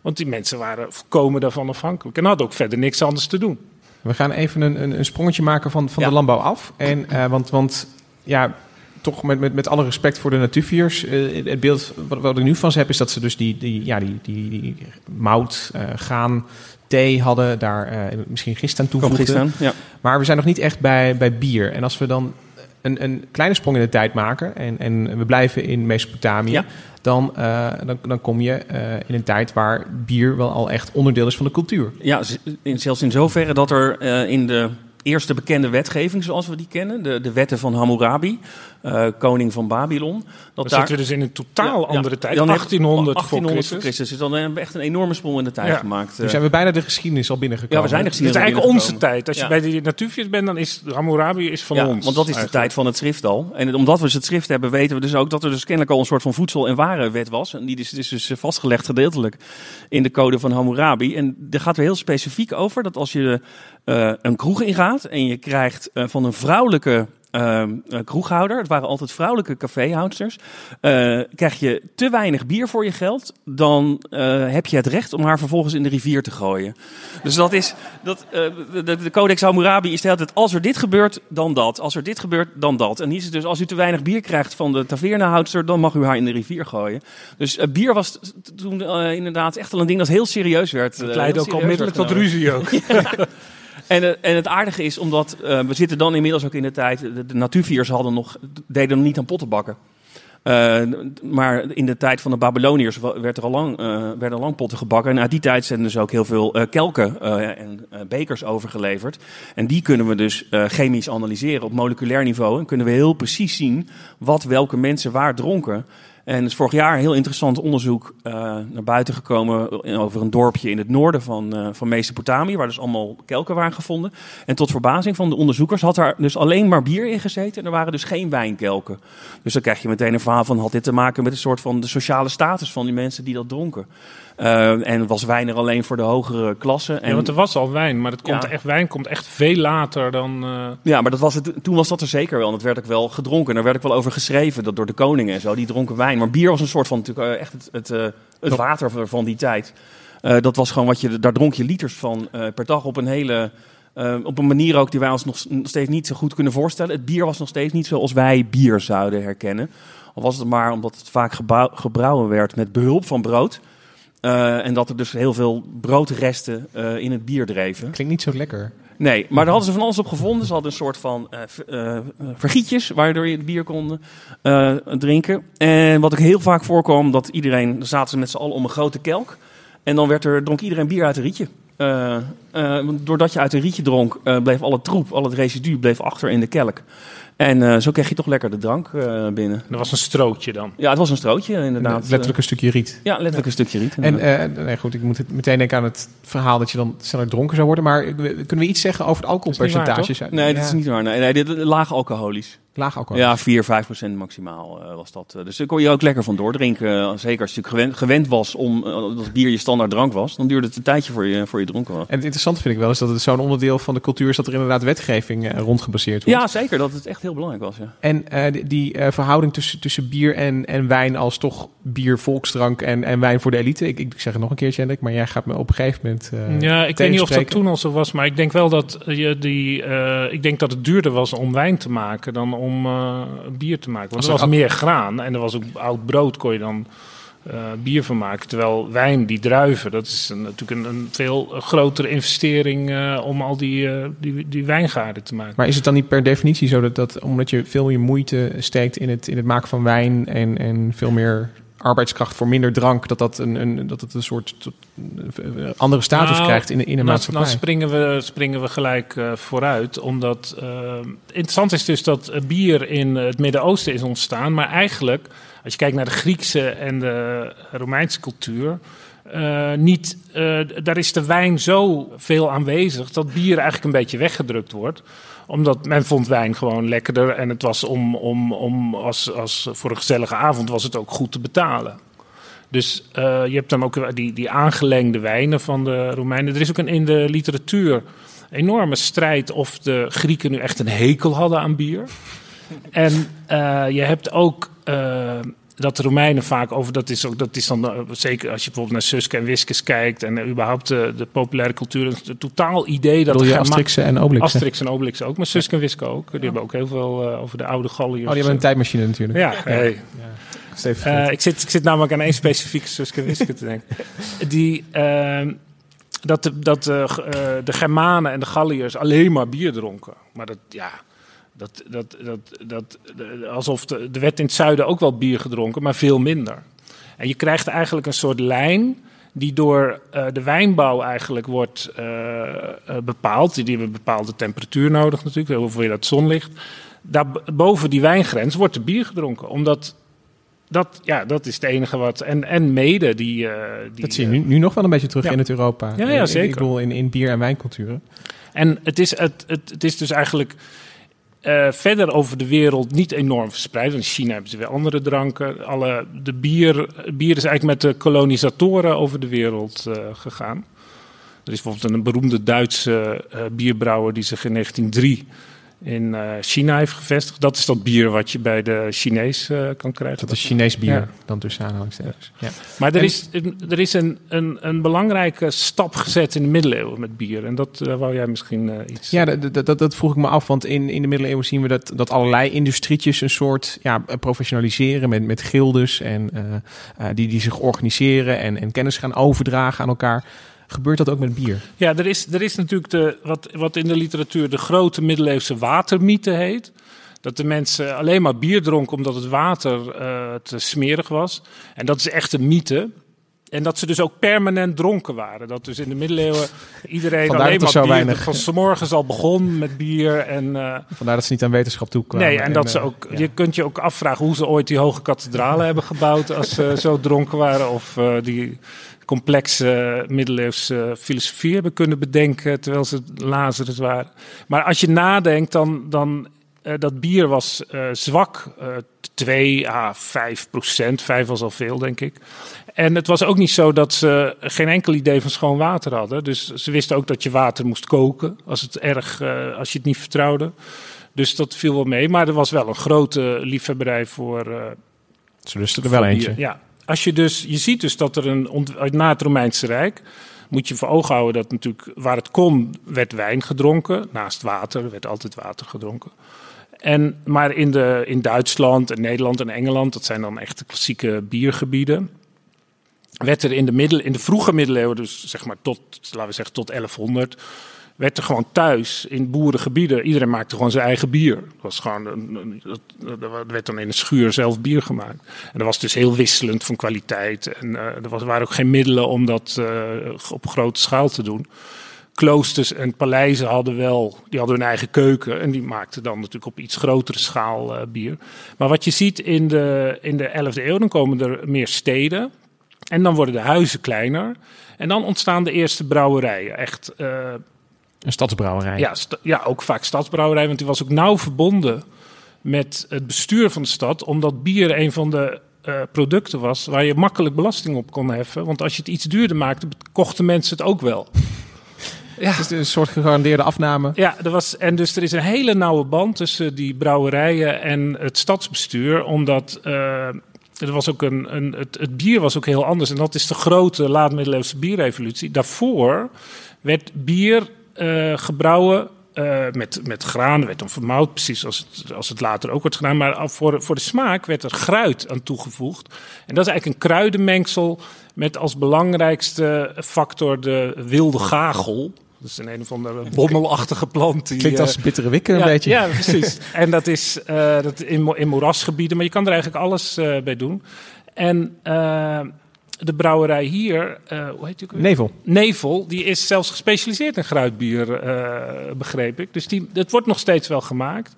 Want die mensen waren volkomen daarvan afhankelijk en hadden ook verder niks anders te doen. We gaan even een, een, een sprongetje maken van, van ja. de landbouw af. En, uh, want, want ja, toch met, met, met alle respect voor de natuurviers. Uh, het beeld wat, wat ik nu van ze heb is dat ze dus die, die, ja, die, die, die mout, uh, gaan, thee hadden, daar uh, misschien gist aan toevoegden. Ja. Maar we zijn nog niet echt bij, bij bier. En als we dan een, een kleine sprong in de tijd maken en, en we blijven in Mesopotamië, ja. dan, uh, dan, dan kom je uh, in een tijd waar bier wel al echt onderdeel is van de cultuur. Ja, zelfs in zoverre dat er in de eerste bekende wetgeving zoals we die kennen. De, de wetten van Hammurabi, eh, koning van Babylon. Dan zitten we dus in een totaal Ja, ja. andere tijd. Dan heb- 1800, 1800 voor Christus. Dus dan hebben we echt een enorme sprong in de tijd Ja. gemaakt. Nu eh. zijn we bijna de geschiedenis al binnengekomen. Ja, we zijn er Dit gezien. is eigenlijk onze tijd. Als je Ja. bij de Natufius bent, dan is Hammurabi is van ja, ons. want dat is de tijd van het schrift al. En omdat we dus het schrift hebben, weten we dus ook dat er dus kennelijk al een soort van voedsel- en warenwet was. En die is, is dus vastgelegd gedeeltelijk in de code van Hammurabi. En daar gaat er heel specifiek over dat als je eh, een kroeg ingaat en je krijgt eh, van een vrouwelijke eh, kroeghouder, het waren altijd vrouwelijke caféhoudsters, eh, krijg je te weinig bier voor je geld, dan eh, heb je het recht om haar vervolgens in de rivier te gooien. Dus dat is, dat, de, de Codex Hammurabi is tijd, als er dit gebeurt, dan dat. Als er dit gebeurt, dan dat. En hier is het dus, als u te weinig bier krijgt van de tavernehoudster, dan mag u haar in de rivier gooien. Dus bier was toen inderdaad echt wel een ding dat heel serieus werd. Het leidde ook onmiddellijk tot ruzie ook. En, eh, en het aardige is, omdat eh, we zitten dan inmiddels ook in de tijd, de, de natuurviers hadden nog, deden nog niet aan pottenbakken. Eh, maar in de tijd van de Babyloniërs werd er al lang, eh, werden lang potten gebakken. En uit die tijd zijn dus ook heel veel eh, kelken en bekers overgeleverd. En die kunnen we dus chemisch analyseren op moleculair niveau. En kunnen we heel precies zien wat welke mensen waar dronken. En is vorig jaar een heel interessant onderzoek eh, naar buiten gekomen over een dorpje in het noorden van, eh, van Mesopotamië, waar dus allemaal kelken waren gevonden. En tot verbazing van de onderzoekers had daar dus alleen maar bier in gezeten en er waren dus geen wijnkelken. Dus dan krijg je meteen een verhaal van, had dit te maken met een soort van de sociale status van die mensen die dat dronken. Eh, en was wijn er alleen voor de hogere klasse. En, Ja, want er was al wijn, maar het komt Ja. echt, wijn komt echt veel later dan... eh, Ja, maar dat was het, toen was dat er zeker wel. En dat werd ook wel gedronken. Daar werd ook wel over geschreven dat door de koningen en zo. Die dronken wijn. Maar bier was een soort van natuurlijk eh, echt het, het, het water van- die tijd. Dat was gewoon wat je, daar dronk je liters van per dag op een hele. op een manier ook die wij ons nog steeds niet zo goed kunnen voorstellen. Het bier was nog steeds niet zoals wij bier zouden herkennen. Al was het maar omdat het vaak gebouw- gebrouwen werd met behulp van brood. Eh, en dat er dus heel veel broodresten eh, in het bier dreven. Klinkt niet zo lekker. Nee, maar daar hadden ze van alles op gevonden. Ze hadden een soort van eh, vergietjes waardoor je het bier kon drinken. En wat ook heel vaak voorkwam, dat iedereen, dan zaten ze met z'n allen om een grote kelk. En dan werd er, dronk iedereen bier uit een rietje. Doordat je uit een rietje dronk, bleef alle troep, al het residu bleef achter in de kelk. En eh, zo kreeg je toch lekker de drank eh, binnen. er was een strootje dan. Ja, het was een strootje inderdaad. Letterlijk een stukje riet. Ja, letterlijk een stukje riet. En inderdaad. eh, nee, goed, ik moet het meteen denken aan het verhaal dat je dan sneller dronken zou worden. Maar kunnen we iets zeggen over het alcoholpercentages? nee, dat is niet waar. Nee, nee dit laag alcoholisch. Laag alcohol. Ja, 4, 5 procent maximaal eh, was dat. Eh, Dus daar kon je ook lekker van doordrinken. Eh, Zeker als je natuurlijk gewend, gewend was om dat bier je standaard drank was. Dan duurde het een tijdje voor je, voor je dronken was. En het interessante vind ik wel is dat het zo'n onderdeel van de cultuur is dat er inderdaad wetgeving eh, rond gebaseerd wordt. Ja, zeker. Dat het echt heel belangrijk was. Ja. En eh, die, die, eh, verhouding tussen, tussen bier en, en wijn als toch bier volksdrank en, en wijn voor de elite. Ik, ik zeg het nog een keertje, Hendrik, maar jij gaat me op een gegeven moment eh, ja, ik weet niet of dat toen al zo was, maar ik denk wel dat je die. eh, ik denk dat het duurder was om wijn te maken dan om eh, bier te maken. Want er was meer graan en er was ook oud brood, kon je dan eh, bier van maken. Terwijl wijn, die druiven, dat is een- natuurlijk een, een veel grotere investering eh, om al die, die, die wijngaarden te maken. Maar is het dan niet per definitie zo dat, dat omdat je veel meer moeite steekt in het, in het maken van wijn en, en veel meer arbeidskracht voor minder drank, dat, dat, een, een, dat het een soort een andere status Nou, krijgt in, in een dan, maatschappij? dan springen we, springen we gelijk eh, vooruit. Omdat eh, interessant is dus dat bier in het Midden-Oosten is ontstaan. Maar eigenlijk, als je kijkt naar de Griekse en de Romeinse cultuur. eh, niet, daar is de wijn zo veel aanwezig dat bier eigenlijk een beetje weggedrukt wordt omdat men vond wijn gewoon lekkerder en het was om, om, om als, als voor een gezellige avond was het ook goed te betalen. Dus eh, je hebt dan ook die, die aangelengde wijnen van de Romeinen. Er is ook een, in de literatuur enorme strijd of de Grieken nu echt een hekel hadden aan bier. En eh, je hebt ook eh, dat de Romeinen vaak over, dat is, ook, dat is dan eh, zeker als je bijvoorbeeld naar Suske en Wiskus kijkt en eh, überhaupt de, de populaire cultuur, een totaal idee dat je en Obelix? Asterix en Obelix ook, maar Suske en Wiske ook. Die hebben ook heel veel eh, over de oude Galliërs. Oh, die hebben een tijdmachine natuurlijk. Ja, hey. Eh, ik, zit, ik zit namelijk aan één specifieke Suske en Wiske te denken. Die, ehm, dat de, dat de, eh, de Germanen en de Galliërs alleen maar bier dronken. Maar dat, ja, dat, dat, dat, dat, alsof de, de werd in het zuiden ook wel bier gedronken, maar veel minder. En je krijgt eigenlijk een soort lijn die door eh, de wijnbouw eigenlijk wordt eh, eh, bepaald. Die hebben een bepaalde temperatuur nodig natuurlijk, hoeveel dat zonlicht. Daar boven die wijngrens wordt er bier gedronken, omdat dat, ja, dat is het enige wat. En, en mede die. die Dat zie je nu, nu nog wel een beetje terug ja. in het Europa. Ja, ja, zeker. Ik bedoel, in, in bier- en wijnculturen. En het is, het, het, het is dus eigenlijk eh, verder over de wereld niet enorm verspreid. In China hebben ze weer andere dranken. Alle, de bier, bier is eigenlijk met de kolonisatoren over de wereld eh, gegaan. Er is bijvoorbeeld een beroemde Duitse eh, bierbrouwer die zich in 1903 in eh, China heeft gevestigd. Dat is dat bier wat je bij de Chinees eh, kan krijgen. Dat is Chinees bier, Ja. dan tussen aanhalingstekens. Ja. Maar er En- is, een- er is een, een, een belangrijke stap gezet in de middeleeuwen met bier. En dat eh, wou jij misschien iets... Ja, dat, dat, dat, vroeg ik me af, want in, in de middeleeuwen zien we dat, dat allerlei industrietjes een soort ja, professionaliseren met, met gildes en die, die zich organiseren en, en kennis gaan overdragen aan elkaar. Gebeurt dat ook met bier? Ja, er is, er is natuurlijk de, wat, wat in de literatuur de grote middeleeuwse watermythe heet. Dat de mensen alleen maar bier dronken omdat het water eh, te smerig was. En dat is echt een mythe. En dat ze dus ook permanent dronken waren. Dat dus in de middeleeuwen iedereen Vandaar alleen maar er bier... zo weinig- Van 's morgens al begon met bier en... eh, Vandaar dat ze niet aan wetenschap toekwamen. Nee, en dat ze eh, ook. ja. Je kunt je ook afvragen hoe ze ooit die hoge kathedralen hebben gebouwd als ze zo dronken waren. Of eh, die complexe middeleeuwse filosofie hebben kunnen bedenken terwijl ze Lazarus waren. Maar als je nadenkt, dan. dan eh, dat bier was eh, zwak, eh 2 à 5 procent. 5 was al veel, denk ik. En het was ook niet zo dat ze geen enkel idee van schoon water hadden. Dus ze wisten ook dat je water moest koken als, het erg, eh, als je het niet vertrouwde. Dus dat viel wel mee. Maar er was wel een grote liefhebberij voor. eh Ze lusten er wel eentje. bier. Ja. Als je dus, je ziet dus dat er een, na het Romeinse Rijk, moet je voor ogen houden dat natuurlijk waar het kon, werd wijn gedronken. Naast water werd altijd water gedronken. En, maar in, de, in Duitsland en Nederland en Engeland, dat zijn dan echt de klassieke biergebieden. Werd er in de, middel, in de vroege middeleeuwen, dus zeg maar tot, laten we zeggen tot 1100, werd er gewoon thuis in boerengebieden, iedereen maakte gewoon zijn eigen bier. Was gewoon, dat werd dan in een schuur zelf bier gemaakt. En dat was dus heel wisselend van kwaliteit. En eh, er was, waren ook geen middelen om dat eh, op grote schaal te doen. Kloosters en paleizen hadden wel, die hadden hun eigen keuken en die maakten dan natuurlijk op iets grotere schaal eh, bier. Maar wat je ziet in de, in de 11e eeuw, dan komen er meer steden en dan worden de huizen kleiner. En dan ontstaan de eerste brouwerijen. Echt Een stadsbrouwerij. ja, ja, ook vaak stadsbrouwerij, want die was ook nauw verbonden met het bestuur van de stad, omdat bier een van de eh, producten was waar je makkelijk belasting op kon heffen. Want als je het iets duurder maakte, kochten mensen het ook wel. Ja. Is een soort gegarandeerde afname. Ja, er was, en dus er is een hele nauwe band tussen die brouwerijen en het stadsbestuur, omdat eh, er was ook een, een, het, het bier was ook heel anders. En dat is de grote laat-middeleeuwse bierrevolutie. Daarvoor werd bier gebrouwen eh, met, met graan, werd dan vermouwd, precies als het, als het later ook wordt gedaan. Maar voor, voor de smaak werd er gruit aan toegevoegd. En dat is eigenlijk een kruidenmengsel met als belangrijkste factor de wilde gagel. Dat is een een of andere bommelachtige plant. Die, Klinkt als eh, bittere wikken een ja, beetje. Ja, precies. en dat is eh, dat in, mo- in moerasgebieden, maar je kan er eigenlijk alles eh, bij doen. En eh, de brouwerij hier, eh, hoe heet die ook weer? Nevel. Nevel, die is zelfs gespecialiseerd in gruitbier, eh, begreep ik. Dus die, dat wordt nog steeds wel gemaakt.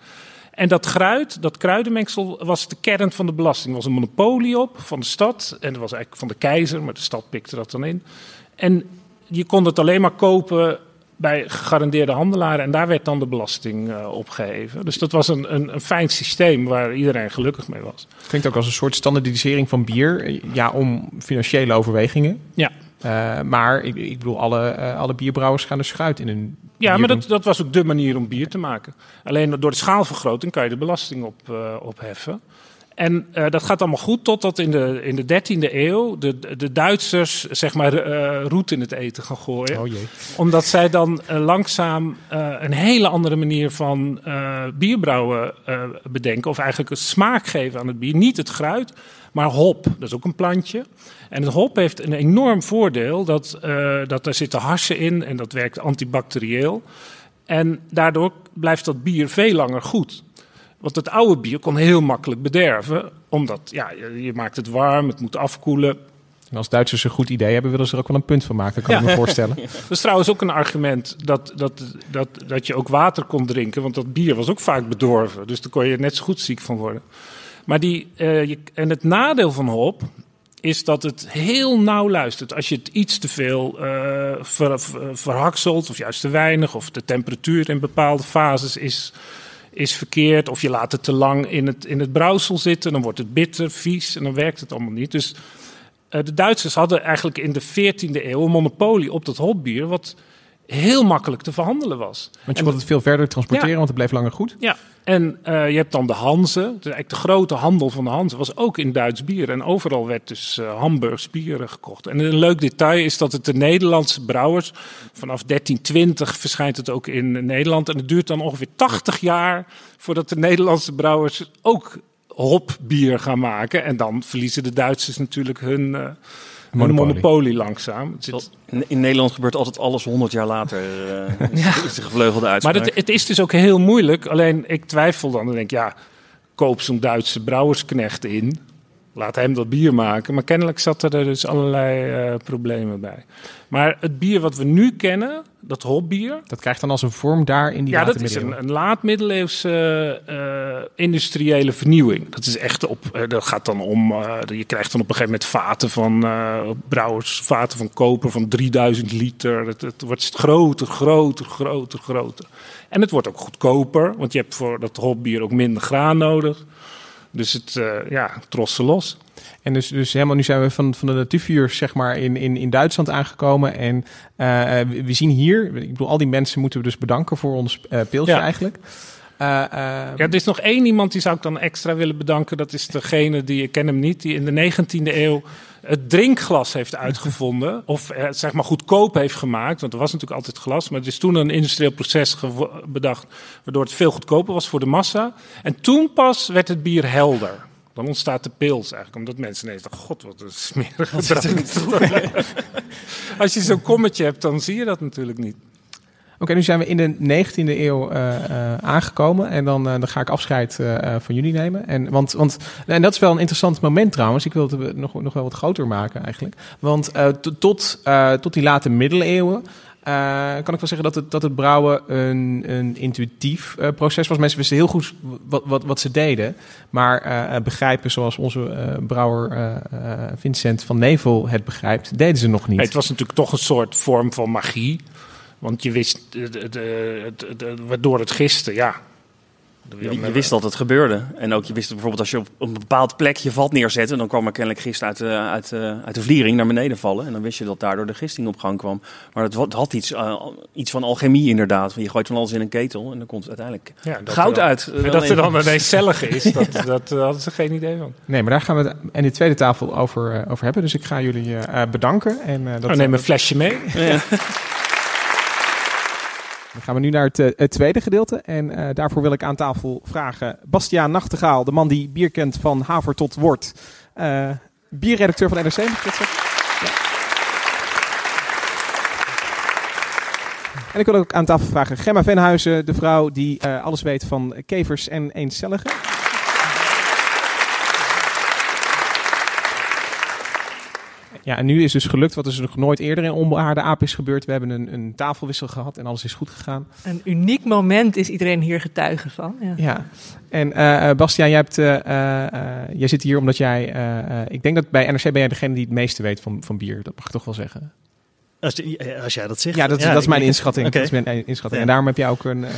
En dat gruit, dat kruidenmengsel, was de kern van de belasting. Er was een monopolie op van de stad. En dat was eigenlijk van de keizer, maar de stad pikte dat dan in. En je kon het alleen maar kopen bij gegarandeerde handelaren. En daar werd dan de belasting eh, opgeheven. Dus dat was een, een, een fijn systeem waar iedereen gelukkig mee was. Klinkt ook als een soort standaardisering van bier. Ja, om financiële overwegingen. Ja. Eh, maar ik, ik bedoel, alle, eh, alle bierbrouwers gaan er schuit in hun Ja, maar dat, dat was ook de manier om bier te maken. Alleen door de schaalvergroting kan je de belasting op, opheffen. En eh, dat gaat allemaal goed totdat in de, in de 13e eeuw de, de Duitsers zeg maar eh roet in het eten gaan gooien. Oh jee. Omdat zij dan eh, langzaam een hele andere manier van bierbrouwen bedenken. Of eigenlijk een smaak geven aan het bier. Niet het gruit, maar hop. Dat is ook een plantje. En het hop heeft een enorm voordeel. Dat, dat er zitten harsen in en dat werkt antibacterieel. En daardoor blijft dat bier veel langer goed. Want het oude bier kon heel makkelijk bederven. Omdat ja, je, je maakt het warm, het moet afkoelen. En als Duitsers een goed idee hebben, willen ze er ook wel een punt van maken, kan ik me voorstellen. Dat is trouwens ook een argument dat, dat, dat, dat je ook water kon drinken. Want dat bier was ook vaak bedorven. Dus daar kon je net zo goed ziek van worden. Maar die, eh, je, en het nadeel van hop is dat het heel nauw luistert. Als je het iets te veel ver, ver- verhakselt, of juist te weinig, of de temperatuur in bepaalde fases is, is verkeerd, of je laat het te lang in het, in het brouwsel zitten, dan wordt het bitter, vies en dan werkt het allemaal niet. Dus eh, de Duitsers hadden eigenlijk in de 14e eeuw een monopolie op dat hopbier, wat heel makkelijk te verhandelen was. Want je kon het veel verder transporteren, Ja. want het bleef langer goed. Ja, en eh, je hebt dan de Hanze. Dus eigenlijk de grote handel van de Hanze was ook in Duits bier. En overal werd dus eh Hamburgs bieren gekocht. En een leuk detail is dat het de Nederlandse brouwers... vanaf 1320 verschijnt het ook in Nederland. En het duurt dan ongeveer 80 jaar... voordat de Nederlandse brouwers ook hopbier gaan maken. En dan verliezen de Duitsers natuurlijk hun... eh, Monopolie. monopolie. langzaam. Het zit- In, in Nederland gebeurt altijd alles 100 jaar later. eh is, is de gevleugelde uitspraak. Maar het, het is dus ook heel moeilijk. Alleen ik twijfel dan. Dan denk ja, koop zo'n Duitse brouwersknecht in. Laat hem dat bier maken. Maar kennelijk zat er dus allerlei eh, problemen bij. Maar het bier wat we nu kennen, dat hopbier... Dat krijgt dan als een vorm daar in die Ja, dat is een, een laat-middeleeuwse eh, industriële vernieuwing. Dat is echt op. eh, dat gaat dan om. je krijgt dan op een gegeven moment vaten van brouwers, vaten van koper van 3000 liter. Het, het wordt groter, groter, groter, groter. En het wordt ook goedkoper, want je hebt voor dat hopbier ook minder graan nodig. Dus het, eh, ja, trossen los. En dus, dus helemaal nu zijn we van, van de natuurvuurs zeg maar in, in, in Duitsland aangekomen. En eh, eh, we, zien hier, ik bedoel, al die mensen moeten we dus bedanken voor ons eh pilsje Ja. eigenlijk. Eh, eh, Ja, er is nog één iemand die zou ik dan extra willen bedanken. Dat is degene die, ik ken hem niet, die in de 19e eeuw het drinkglas heeft uitgevonden. Of eh, zeg maar goedkoop heeft gemaakt. Want er was natuurlijk altijd glas. Maar er is toen een industrieel proces bedacht. Waardoor het veel goedkoper was voor de massa. En toen pas werd het bier helder. Dan ontstaat de pils eigenlijk. Omdat mensen ineens dachten, god wat een smerige drank. Als je zo'n kommetje hebt, dan zie je dat natuurlijk niet. Oké, nu zijn we in de 19e eeuw eh, eh, aangekomen. En dan, eh, dan ga ik afscheid van jullie nemen. En, want, want, en dat is wel een interessant moment trouwens. Ik wil het nog, nog wel wat groter maken eigenlijk. Want tot, tot die late middeleeuwen. kan ik wel zeggen dat het, dat het brouwen een, een intuïtief proces was. Mensen wisten heel goed wat, wat, wat ze deden. Maar begrijpen zoals onze brouwer Vincent van Nevel het begrijpt, deden ze nog niet. Het was natuurlijk toch een soort vorm van magie. Want je wist, de, de, de, de- de- waardoor het gisten, ja. Je, je wist dat het gebeurde. En ook je wist bijvoorbeeld als je op een bepaald plek je vat neerzette, dan kwam er kennelijk gist uit de, uit, de- uit de vliering naar beneden vallen. En dan wist je dat daardoor de gisting op gang kwam. Maar het, het had iets, eh, iets van alchemie inderdaad. Je gooit van alles in een ketel en dan komt uiteindelijk Ja, dat goud er dan- uit. En dat er dan ineens cellige is, dat, dat eh, hadden ze geen idee van. Nee, maar daar gaan we het in de tweede tafel over, eh, over hebben. Dus ik ga jullie eh, eh, bedanken. En, eh, dat, Nou, neem een flesje mee. Ja. Dan gaan we nu naar het, eh, tweede gedeelte. En eh, daarvoor wil ik aan tafel vragen Bastiaan Nachtegaal, de man die bier kent van haver tot wort. Eh, bierredacteur van NRC? Ja. En ik wil ook aan tafel vragen Gemma Venhuizen, de vrouw die alles weet van kevers en eencelligen. Ja, en nu is dus gelukt wat er nog nooit eerder in onbehaarde aap is gebeurd. We hebben een, een tafelwissel gehad en alles is goed gegaan. Een uniek moment is iedereen hier getuige van. Ja. Ja, en eh, Bastiaan, jij, hebt, eh, jij zit hier omdat jij... ik denk dat bij NRC ben jij degene die het meeste weet van, van bier. Dat mag ik toch wel zeggen. Als, je- als jij dat zegt. Ja, dat, Ja, dat is mijn ik- inschatting. Dat is mijn inschatting. Ja. En daarom heb jij ook een, eh,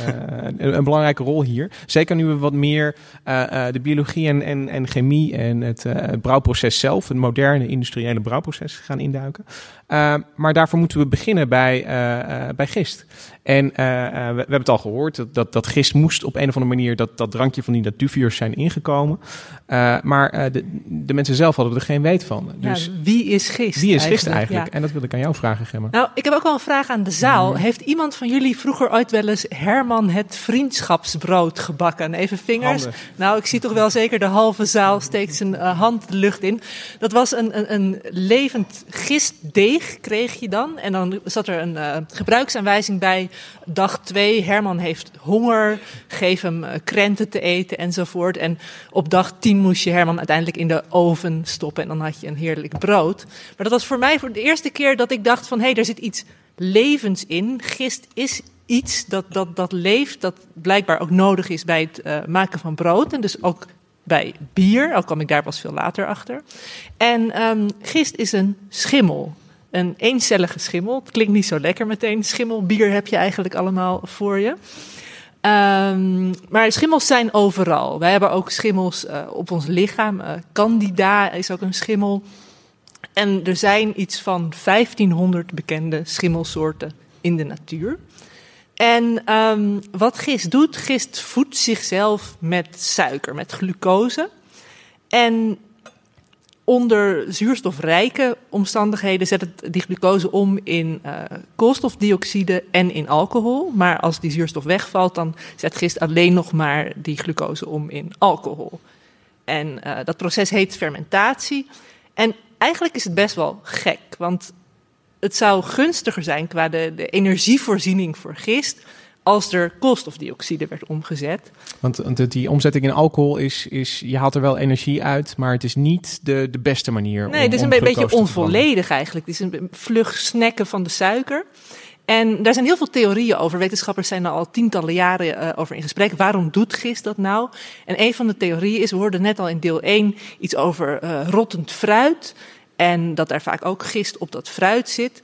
een, een belangrijke rol hier. Zeker nu we wat meer eh, eh, de biologie en, en, en chemie en het, eh, het brouwproces zelf, het moderne industriële brouwproces gaan induiken. Eh, maar daarvoor moeten we beginnen bij, eh, eh, bij gist. En eh, eh, we, we hebben het al gehoord, dat, dat, dat gist moest op een of andere manier dat, dat drankje van die natuurvuurs zijn ingekomen. Eh, maar eh, de, de mensen zelf hadden er geen weet van. Ja, Dus wie is gist? wie is gist eigenlijk? Ja. En dat wil ik aan jou vragen, Nou, ik heb ook wel een vraag aan de zaal. Mhm. Heeft iemand van jullie vroeger ooit wel eens Herman het vriendschapsbrood gebakken? Even vingers. Handen. Nou, ik zie toch wel zeker de halve zaal steekt zijn eh, hand de lucht in. Dat was een, een, een levend gistdeeg, kreeg je dan. En dan zat er een eh, gebruiksaanwijzing bij. Dag 2, Herman heeft honger. Geef hem eh, krenten te eten enzovoort. En op dag 10 moest je Herman uiteindelijk in de oven stoppen. En dan had je een heerlijk brood. Maar dat was voor mij voor de eerste keer dat ik dacht van... hey, er zit iets levens in. Gist is iets dat, dat, dat leeft, dat blijkbaar ook nodig is bij het eh, maken van brood. En dus ook bij bier, al kwam ik daar pas veel later achter. En ehm, gist is een schimmel. Een eencellige schimmel. Het klinkt niet zo lekker meteen. Schimmelbier heb je eigenlijk allemaal voor je. Ehm, maar schimmels zijn overal. Wij hebben ook schimmels eh, op ons lichaam. Eh, Candida is ook een schimmel. En er zijn iets van 1500 bekende schimmelsoorten in de natuur. En ehm, wat gist doet, gist voedt zichzelf met suiker, met glucose. En onder zuurstofrijke omstandigheden zet het die glucose om in eh, koolstofdioxide en in alcohol. Maar als die zuurstof wegvalt, dan zet gist alleen nog maar die glucose om in alcohol. En eh, dat proces heet fermentatie. En eigenlijk is het best wel gek, want het zou gunstiger zijn qua de, de energievoorziening voor gist als er koolstofdioxide werd omgezet. Want, die omzetting in alcohol is, is, je haalt er wel energie uit, maar het is niet de, de beste manier. Nee, om, het is een beetje onvolledig eigenlijk. Het is een vlug snacken van de suiker. En daar zijn heel veel theorieën over. Wetenschappers zijn er al tientallen jaren eh, over in gesprek. Waarom doet gist dat nou? En een van de theorieën is, we hoorden net al in deel 1 iets over eh, rottend fruit. En dat daar vaak ook gist op dat fruit zit.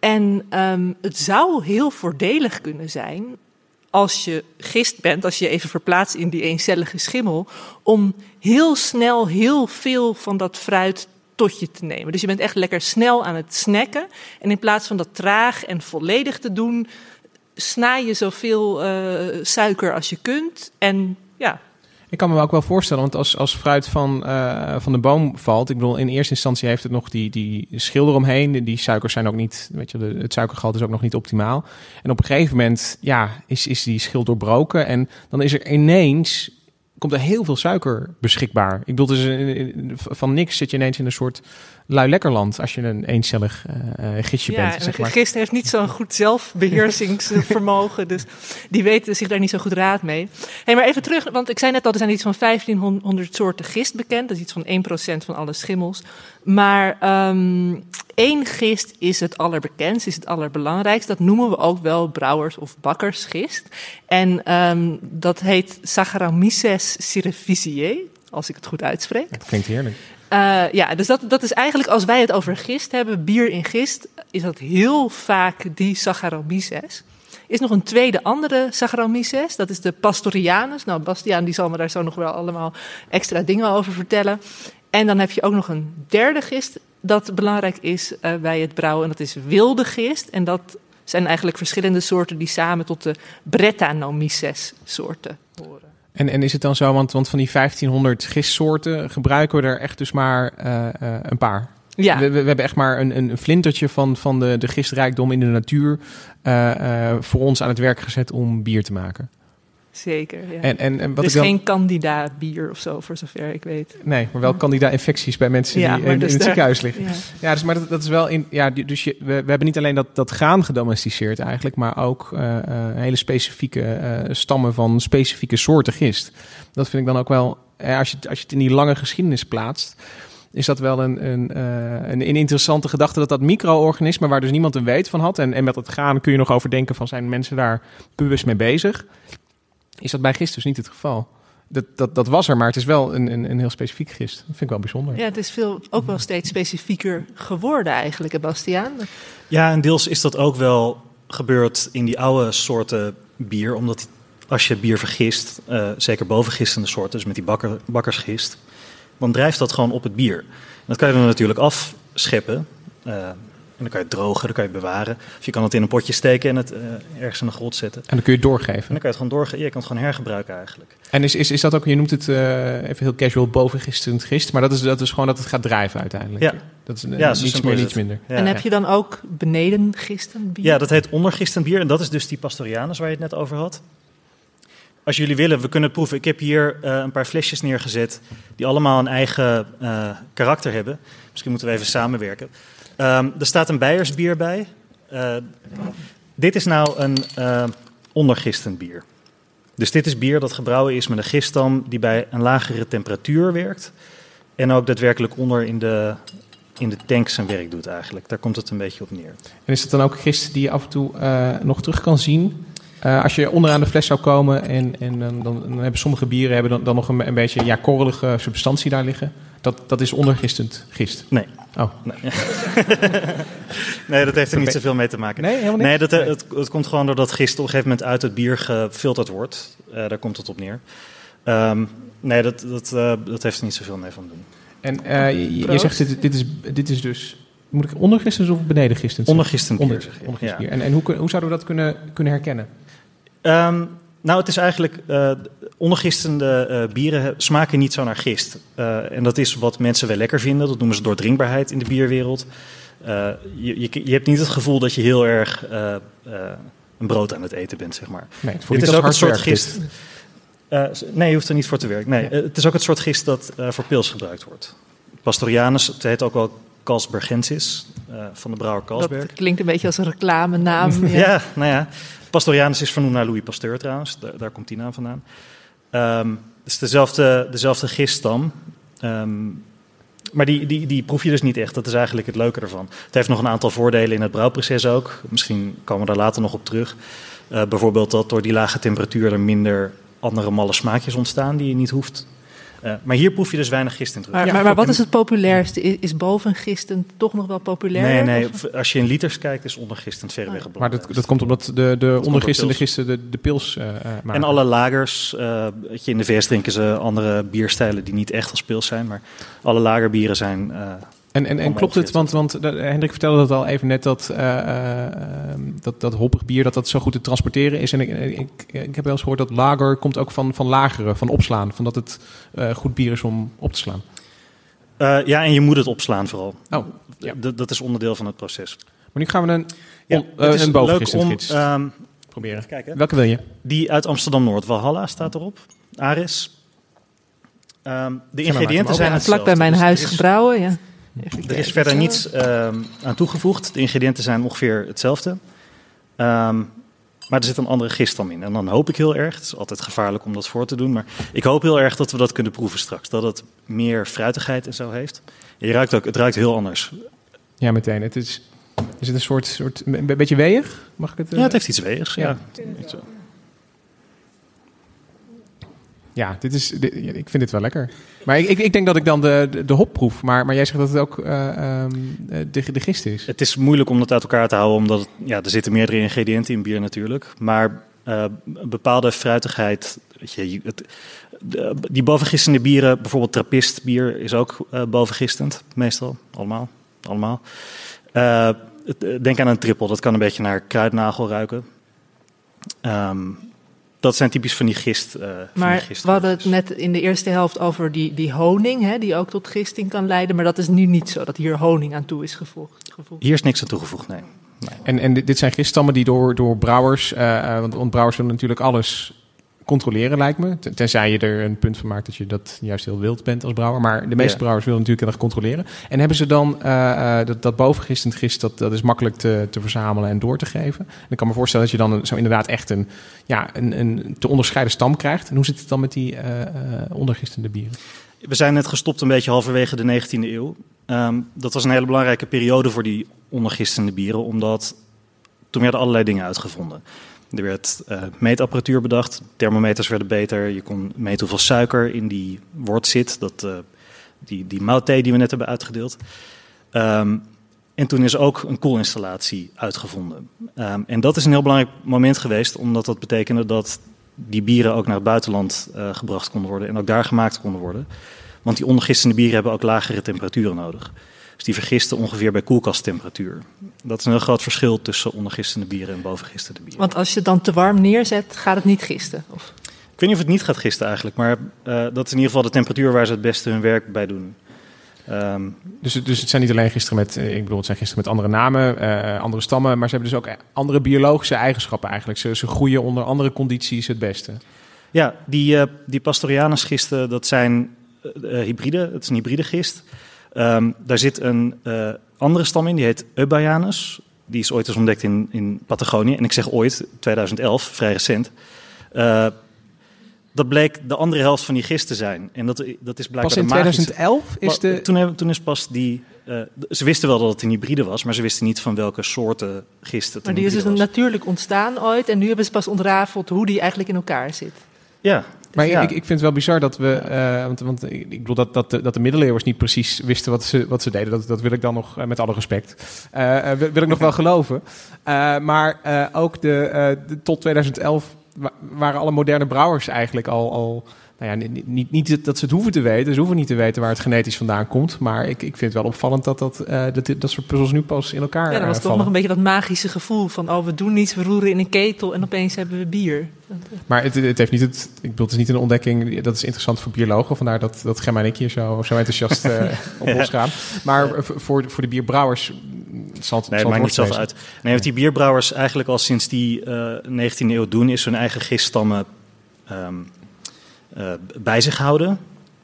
En ehm, het zou heel voordelig kunnen zijn als je gist bent, als je even verplaatst in die eencellige schimmel, om heel snel heel veel van dat fruit tot je te nemen. Dus je bent echt lekker snel aan het snacken. En in plaats van dat traag en volledig te doen, snij je zoveel eh, suiker als je kunt. En ja, Ik kan me ook wel voorstellen, want als, als fruit van, eh, van de boom valt, ik bedoel, in eerste instantie heeft het nog die, die schil eromheen. Die suikers zijn ook niet, weet je, de, het suikergehalte is ook nog niet optimaal. En op een gegeven moment, ja, is, is die schil doorbroken en dan is er ineens, komt er heel veel suiker beschikbaar. Ik bedoel, dus van niks zit je ineens in een soort lui lekkerland als je een eencellig eh, eh, gistje ja bent, zeg maar. gist heeft niet zo'n goed zelfbeheersingsvermogen, dus die weten zich daar niet zo goed raad mee. Hey, maar even terug, want ik zei net al, er zijn iets van 1500 soorten gist bekend. Dat is iets van 1% van alle schimmels. Maar ehm, één gist is het allerbekendst, is het allerbelangrijkst. Dat noemen we ook wel brouwers- of bakkersgist. En ehm, dat heet Saccharomyces cerevisiae, als ik het goed uitspreek. Dat klinkt heerlijk. Eh, ja, dus dat, dat is eigenlijk, als wij het over gist hebben, bier in gist, is dat heel vaak die Saccharomyces. Is nog een tweede andere Saccharomyces, dat is de Pastorianus. Nou, Bastiaan die zal me daar zo nog wel allemaal extra dingen over vertellen. En dan heb je ook nog een derde gist dat belangrijk is eh, bij het brouwen, en dat is wilde gist. En dat zijn eigenlijk verschillende soorten die samen tot de Brettanomyces soorten. En, en is het dan zo, want, want van die 1500 gistsoorten gebruiken we er echt dus maar eh, eh, een paar? Ja. We, we, we hebben echt maar een, een flintertje van, van de, de gistrijkdom in de natuur eh, voor ons aan het werk gezet om bier te maken. Zeker, ja. En, en, en wat dus ik dan, geen candida bier of zo, voor zover ik weet. Nee, maar wel candida-infecties bij mensen Ja, die in, dus in het daar- ziekenhuis liggen. ja. Ja, dus, maar dat, dat is wel in. Ja, dus je, we, we hebben niet alleen dat, dat graan gedomesticeerd eigenlijk, maar ook eh, eh, hele specifieke eh, stammen van specifieke soorten gist. Dat vind ik dan ook wel. als, je, het- als je het in die lange geschiedenis plaatst. Is dat wel een, een, een, een interessante gedachte dat dat micro-organisme, waar dus niemand een weet van had. En, en met het graan kun je nog overdenken van zijn mensen daar bewust mee bezig. Is dat bij gist dus niet het geval? Dat, dat, dat was er, maar het is wel een, een, een heel specifiek gist. Dat vind ik wel bijzonder. Ja, het is veel, ook wel steeds specifieker geworden eigenlijk, hè, Bastiaan. Ja, en deels is dat ook wel gebeurd in die oude soorten bier. Omdat als je bier vergist, eh, zeker bovengistende soorten, dus met die bakker, bakkersgist, dan drijft dat gewoon op het bier. En dat kan je dan natuurlijk afscheppen. eh, dan kan je het drogen, dan kan je het bewaren. Of je kan het in een potje steken en het eh, ergens in een grot zetten. En dan kun je het doorgeven. En dan kan je het gewoon doorgeven. Je kan het gewoon hergebruiken eigenlijk. En is, is, is dat ook, je noemt het eh, even heel casual bovengistend gist, maar dat is, dat is gewoon dat het gaat drijven uiteindelijk. Ja. Dat is Ja, niets meer, niets minder. Ja, en heb ja. je dan ook beneden gisten bier? Ja, dat heet ondergistend bier. En dat is dus die Pastorianus waar je het net over had. Als jullie willen, we kunnen het proeven. Ik heb hier eh, een paar flesjes neergezet die allemaal een eigen eh, karakter hebben. Misschien moeten we even samenwerken. Ehm, er staat een Beiersbier bij. Eh, dit is nou een eh, ondergistend bier. Dus dit is bier dat gebrouwen is met een giststam die bij een lagere temperatuur werkt. En ook daadwerkelijk onder in de, in de tank zijn werk doet eigenlijk. Daar komt het een beetje op neer. En is dat dan ook gist die je af en toe eh, nog terug kan zien? Als je onderaan de fles zou komen en, en dan, dan, dan hebben sommige bieren hebben dan, dan nog een, een beetje ja, korrelige substantie daar liggen. Dat, dat is ondergistend gist. Nee. Oh. Nee. nee, dat heeft er niet zoveel mee te maken. Nee, helemaal niks? Nee, dat. Het, het komt gewoon doordat gist op een gegeven moment uit het bier gefilterd wordt. Eh, daar komt het op neer. Ehm, nee, dat, dat, eh, dat heeft er niet zoveel mee van doen. En eh, je, zegt dit, dit, is, dit is dus. Moet ik ondergistend of benedengistend? zeggen? Ondergistend bier, Onder- zeg je. ondergistend Ja. bier. En, en hoe, hoe zouden we dat kunnen, kunnen herkennen? Ehm, nou, het is eigenlijk. eh ondergistende eh, bieren smaken niet zo naar gist. Eh, en dat is wat mensen wel lekker vinden. Dat noemen ze doordrinkbaarheid in de bierwereld. Eh, je, je, je hebt niet het gevoel dat je heel erg eh, eh, een brood aan het eten bent, zeg maar. Nee, het voelt Dit niet is ook een soort werk, gist. Eh, nee, je hoeft er niet voor te werken. Nee, het is ook het soort gist dat eh, voor pils gebruikt wordt. Pastorianus, het heet ook wel Carlsbergensis, eh, van de brouwer Carlsberg. Dat klinkt een beetje als een reclamenaam. Ja. Ja. nou ja. Pastorianus is vernoemd naar Louis Pasteur trouwens. Daar, komt die naam vandaan. Ehm, het is dezelfde, dezelfde giststam. Ehm, maar die, die, die proef je dus niet echt. Dat is eigenlijk het leuke ervan. Het heeft nog een aantal voordelen in het brouwproces ook. Misschien komen we daar later nog op terug. Eh, bijvoorbeeld dat door die lage temperatuur er minder andere malle smaakjes ontstaan die je niet hoeft. Eh, maar hier proef je dus weinig gist in terug. Maar, maar, maar wat is het populairste? Is, is bovengisten toch nog wel populair? Nee, nee. Als je in liters kijkt, is ondergistend verreweg het Maar dat, dat komt omdat de, de ondergistende pils. gisten de, de pils eh, eh, maken. En alle lagers, eh, je, in de VS drinken ze andere bierstijlen die niet echt als pils zijn, maar alle lagerbieren zijn. En, en, en klopt het, want, want eh, Hendrik vertelde dat al even net, dat, eh, eh, ehm, dat, dat hoppig bier dat dat zo goed te transporteren is. En ik, ik, ik heb wel eens gehoord dat lager komt ook van, van lageren, van opslaan. Van dat het eh, goed bier is om op te slaan. eh, ja, en je moet het opslaan vooral. Oh, ja. Dat is onderdeel van het proces. Maar nu gaan we een, Ja, is een leuk bovengistend om gids ehm, proberen. even kijken. Welke wil je? Die uit Amsterdam-Noord, Valhalla staat erop. Aris. Ehm, de ingrediënten zijn vlak bij mijn Dus huis is- gebrouwen. Ja. Er is verder niets ehm, aan toegevoegd. De ingrediënten zijn ongeveer hetzelfde. Ehm, maar er zit een andere giststam in. En dan hoop ik heel erg, het is altijd gevaarlijk om dat voor te doen, maar ik hoop heel erg dat we dat kunnen proeven straks. Dat het meer fruitigheid en zo heeft. En je ruikt ook, het ruikt heel anders. Ja, meteen. Het is, is het een soort, soort een be- beetje weeg? Mag ik het? eh, Ja, het heeft iets weegs. Ja. Ja. Ja, dit is, dit- ik vind dit wel lekker. Maar ik, ik, denk dat ik dan de, de, hop proef. Maar, maar jij zegt dat het ook eh, ehm, eh, de, gist is. Het is moeilijk om dat uit elkaar te houden, omdat ja, er zitten meerdere ingrediënten in bier natuurlijk. Maar een bepaalde fruitigheid, weet je, die bovengistende bieren, bijvoorbeeld trappist bier is ook eh, bovengistend, meestal, allemaal. allemaal. Denk aan een trippel, dat kan een beetje naar kruidnagel ruiken. Ehm, dat zijn typisch van die gist. eh, van die Maar gist- we hadden het net in de eerste helft over die, die honing, hè, die ook tot gisting kan leiden. Maar dat is nu niet zo, dat hier honing aan toe is gevoegd. gevoegd. Hier is niks aan toegevoegd, nee. En, en dit dit zijn giststammen die door, door brouwers... eh, eh, want, want brouwers willen natuurlijk alles controleren, lijkt me. Ten- Tenzij je er een punt van maakt dat je dat juist heel wild bent als brouwer. Maar de meeste Ja. brouwers willen natuurlijk heel erg controleren. En hebben ze dan eh, eh, dat, dat bovengistend gist, dat, dat is makkelijk te, te verzamelen en door te geven. En ik kan me voorstellen dat je dan zo inderdaad echt een, ja, een, een te onderscheiden stam krijgt. En hoe zit het dan met die eh, ondergistende bieren? We zijn net gestopt een beetje halverwege de 19e eeuw. Ehm, dat was een hele belangrijke periode voor die ondergistende bieren, omdat toen werden allerlei dingen uitgevonden. Er werd eh, meetapparatuur bedacht, thermometers werden beter, je kon meten hoeveel suiker in die wort zit, dat, eh, die, die die we net hebben uitgedeeld. Ehm, en toen is ook een koelinstallatie uitgevonden. Ehm, en dat is een heel belangrijk moment geweest, omdat dat betekende dat die bieren ook naar het buitenland eh, gebracht konden worden en ook daar gemaakt konden worden. Want die ondergistende bieren hebben ook lagere temperaturen nodig. Dus die vergisten ongeveer bij koelkasttemperatuur. Dat is een heel groot verschil tussen ondergistende bieren en bovengistende bieren. Want als je het dan te warm neerzet, gaat het niet gisten? Of? Ik weet niet of het niet gaat gisten eigenlijk, maar uh, dat is in ieder geval de temperatuur waar ze het beste hun werk bij doen. Um, dus, dus het zijn niet alleen gisteren met, ik bedoel, het zijn gisteren met andere namen, uh, andere stammen, maar ze hebben dus ook andere biologische eigenschappen eigenlijk. Ze, ze groeien onder andere condities het beste. Ja, die, uh, die Pastorianus gisten, dat zijn hybride, het is een hybride gist. Um, daar zit een andere stam in, die heet Eubayanus. Die is ooit eens ontdekt in, in Patagonië. En ik zeg ooit, 2011, vrij recent. Uh, dat bleek de andere helft van die gist te zijn. En dat, dat is blijkbaar pas in 2011 is de... Toen, toen is pas die... Uh, ze wisten wel dat het een hybride was, maar ze wisten niet van welke soorten gist het Maar die is dus natuurlijk ontstaan ooit en nu hebben ze pas ontrafeld hoe die eigenlijk in elkaar zit. Ja, maar ja. ik, ik vind het wel bizar dat we, uh, want, want ik bedoel dat, dat, de, dat de middeleeuwers niet precies wisten wat ze, wat ze deden. Dat, dat wil ik dan nog, uh, met alle respect, uh, wil, wil, ik nog wel geloven. maar ook de, de, tot 2011 waren alle moderne brouwers eigenlijk al, al nou ja, niet, niet, niet, dat ze het hoeven te weten. Ze hoeven niet te weten waar het genetisch vandaan komt. Maar ik, ik vind het wel opvallend dat, dat, uh, dat, dat soort puzzels nu pas in elkaar Ja, dat was uh, toch nog een beetje dat magische gevoel van... oh, we doen niets, we roeren in een ketel en opeens hebben we bier. Maar het, het heeft niet het... Ik bedoel, het is niet een ontdekking... Dat is interessant voor biologen. Vandaar dat, dat Gemma en ik hier zo, zo enthousiast uh, op losgaan. Maar voor, voor de bierbrouwers zal het, nee, zal maakt niet zoveel uit. Nee, wat die bierbrouwers eigenlijk al sinds die 19e eeuw doen... is hun eigen giststammen... Um, uh, bij zich houden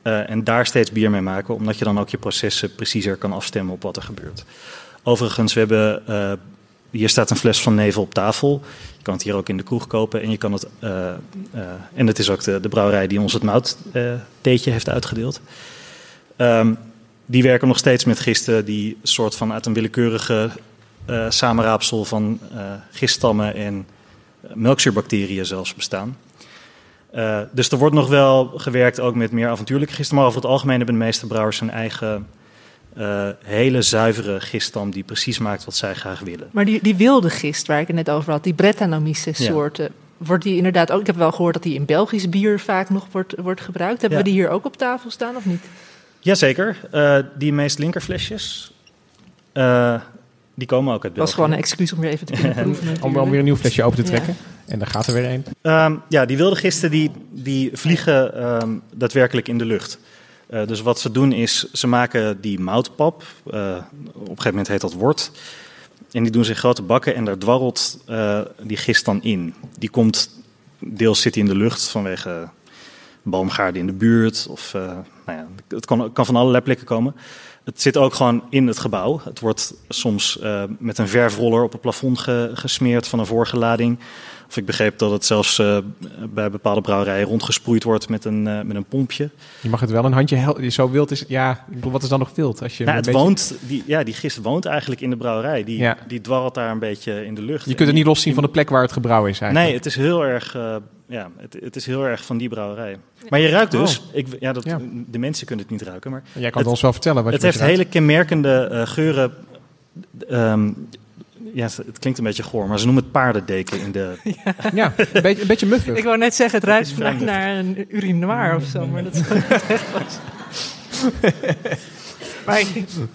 uh, en daar steeds bier mee maken, omdat je dan ook je processen preciezer kan afstemmen op wat er gebeurt. Overigens, we hebben, uh, hier staat een fles van Nevel op tafel. Je kan het hier ook in de kroeg kopen en je kan het, en het is ook de, de brouwerij die ons het mouttheetje heeft uitgedeeld. Um, die werken nog steeds met gisten die soort van uit een willekeurige samenraapsel van giststammen en melkzuurbacteriën zelfs bestaan. Uh, dus er wordt nog wel gewerkt ook met meer avontuurlijke gisten. Maar over het algemeen hebben de meeste brouwers een eigen uh, hele zuivere giststam die precies maakt wat zij graag willen. Maar die, die wilde gist waar ik het net over had, die Brettanomyces ja. soorten, wordt die inderdaad ook... Ik heb wel gehoord dat die in Belgisch bier vaak nog wordt, wordt gebruikt. Hebben ja. we die hier ook op tafel staan of niet? Jazeker. Uh, die meest linkerflesjes... Die komen ook uit België. Dat was gewoon een excuus om weer even te kunnen proeven. om, om weer een nieuw flesje open te trekken. Ja. En daar gaat er weer een. Um, ja, die wilde gisten die, die vliegen um, daadwerkelijk in de lucht. Uh, dus wat ze doen is, ze maken die moutpap. Uh, op een gegeven moment heet dat wort. En die doen ze in grote bakken en daar dwarrelt uh, die gist dan in. Die komt, deels zit in de lucht vanwege boomgaarden in de buurt. Of nou ja, het kan, kan van allerlei plekken komen. Het zit ook gewoon in het gebouw. Het wordt soms met een verfroller op het plafond ge gesmeerd van een vorige lading. Of ik begreep dat het zelfs uh, bij bepaalde brouwerijen rondgesproeid wordt met een, uh, met een pompje. Je mag het wel een handje helpen. Zo wild is het. Ja, wat is dan nog wild? Als je nou, het beetje... woont, die, ja, die gist woont eigenlijk in de brouwerij. Die, ja. die dwarrelt daar een beetje in de lucht. Je kunt het niet loszien van de plek waar het gebrouwen is eigenlijk. Nee, het is heel erg, uh, ja, het, het, is heel erg van die brouwerij. Maar je ruikt dus, oh. ik, ja, dat, ja. de mensen kunnen het niet ruiken. Maar Jij kan het, ons wel vertellen. Wat het je heeft hele kenmerkende geuren. Um, ja, het klinkt een beetje goor, maar ze noemen het paardendeken in de... Ja, ja een, beetje, een beetje muffig. Ik wou net zeggen, het ruikt vlak naar een urinoir of zo, maar dat is gewoon niet echt was. maar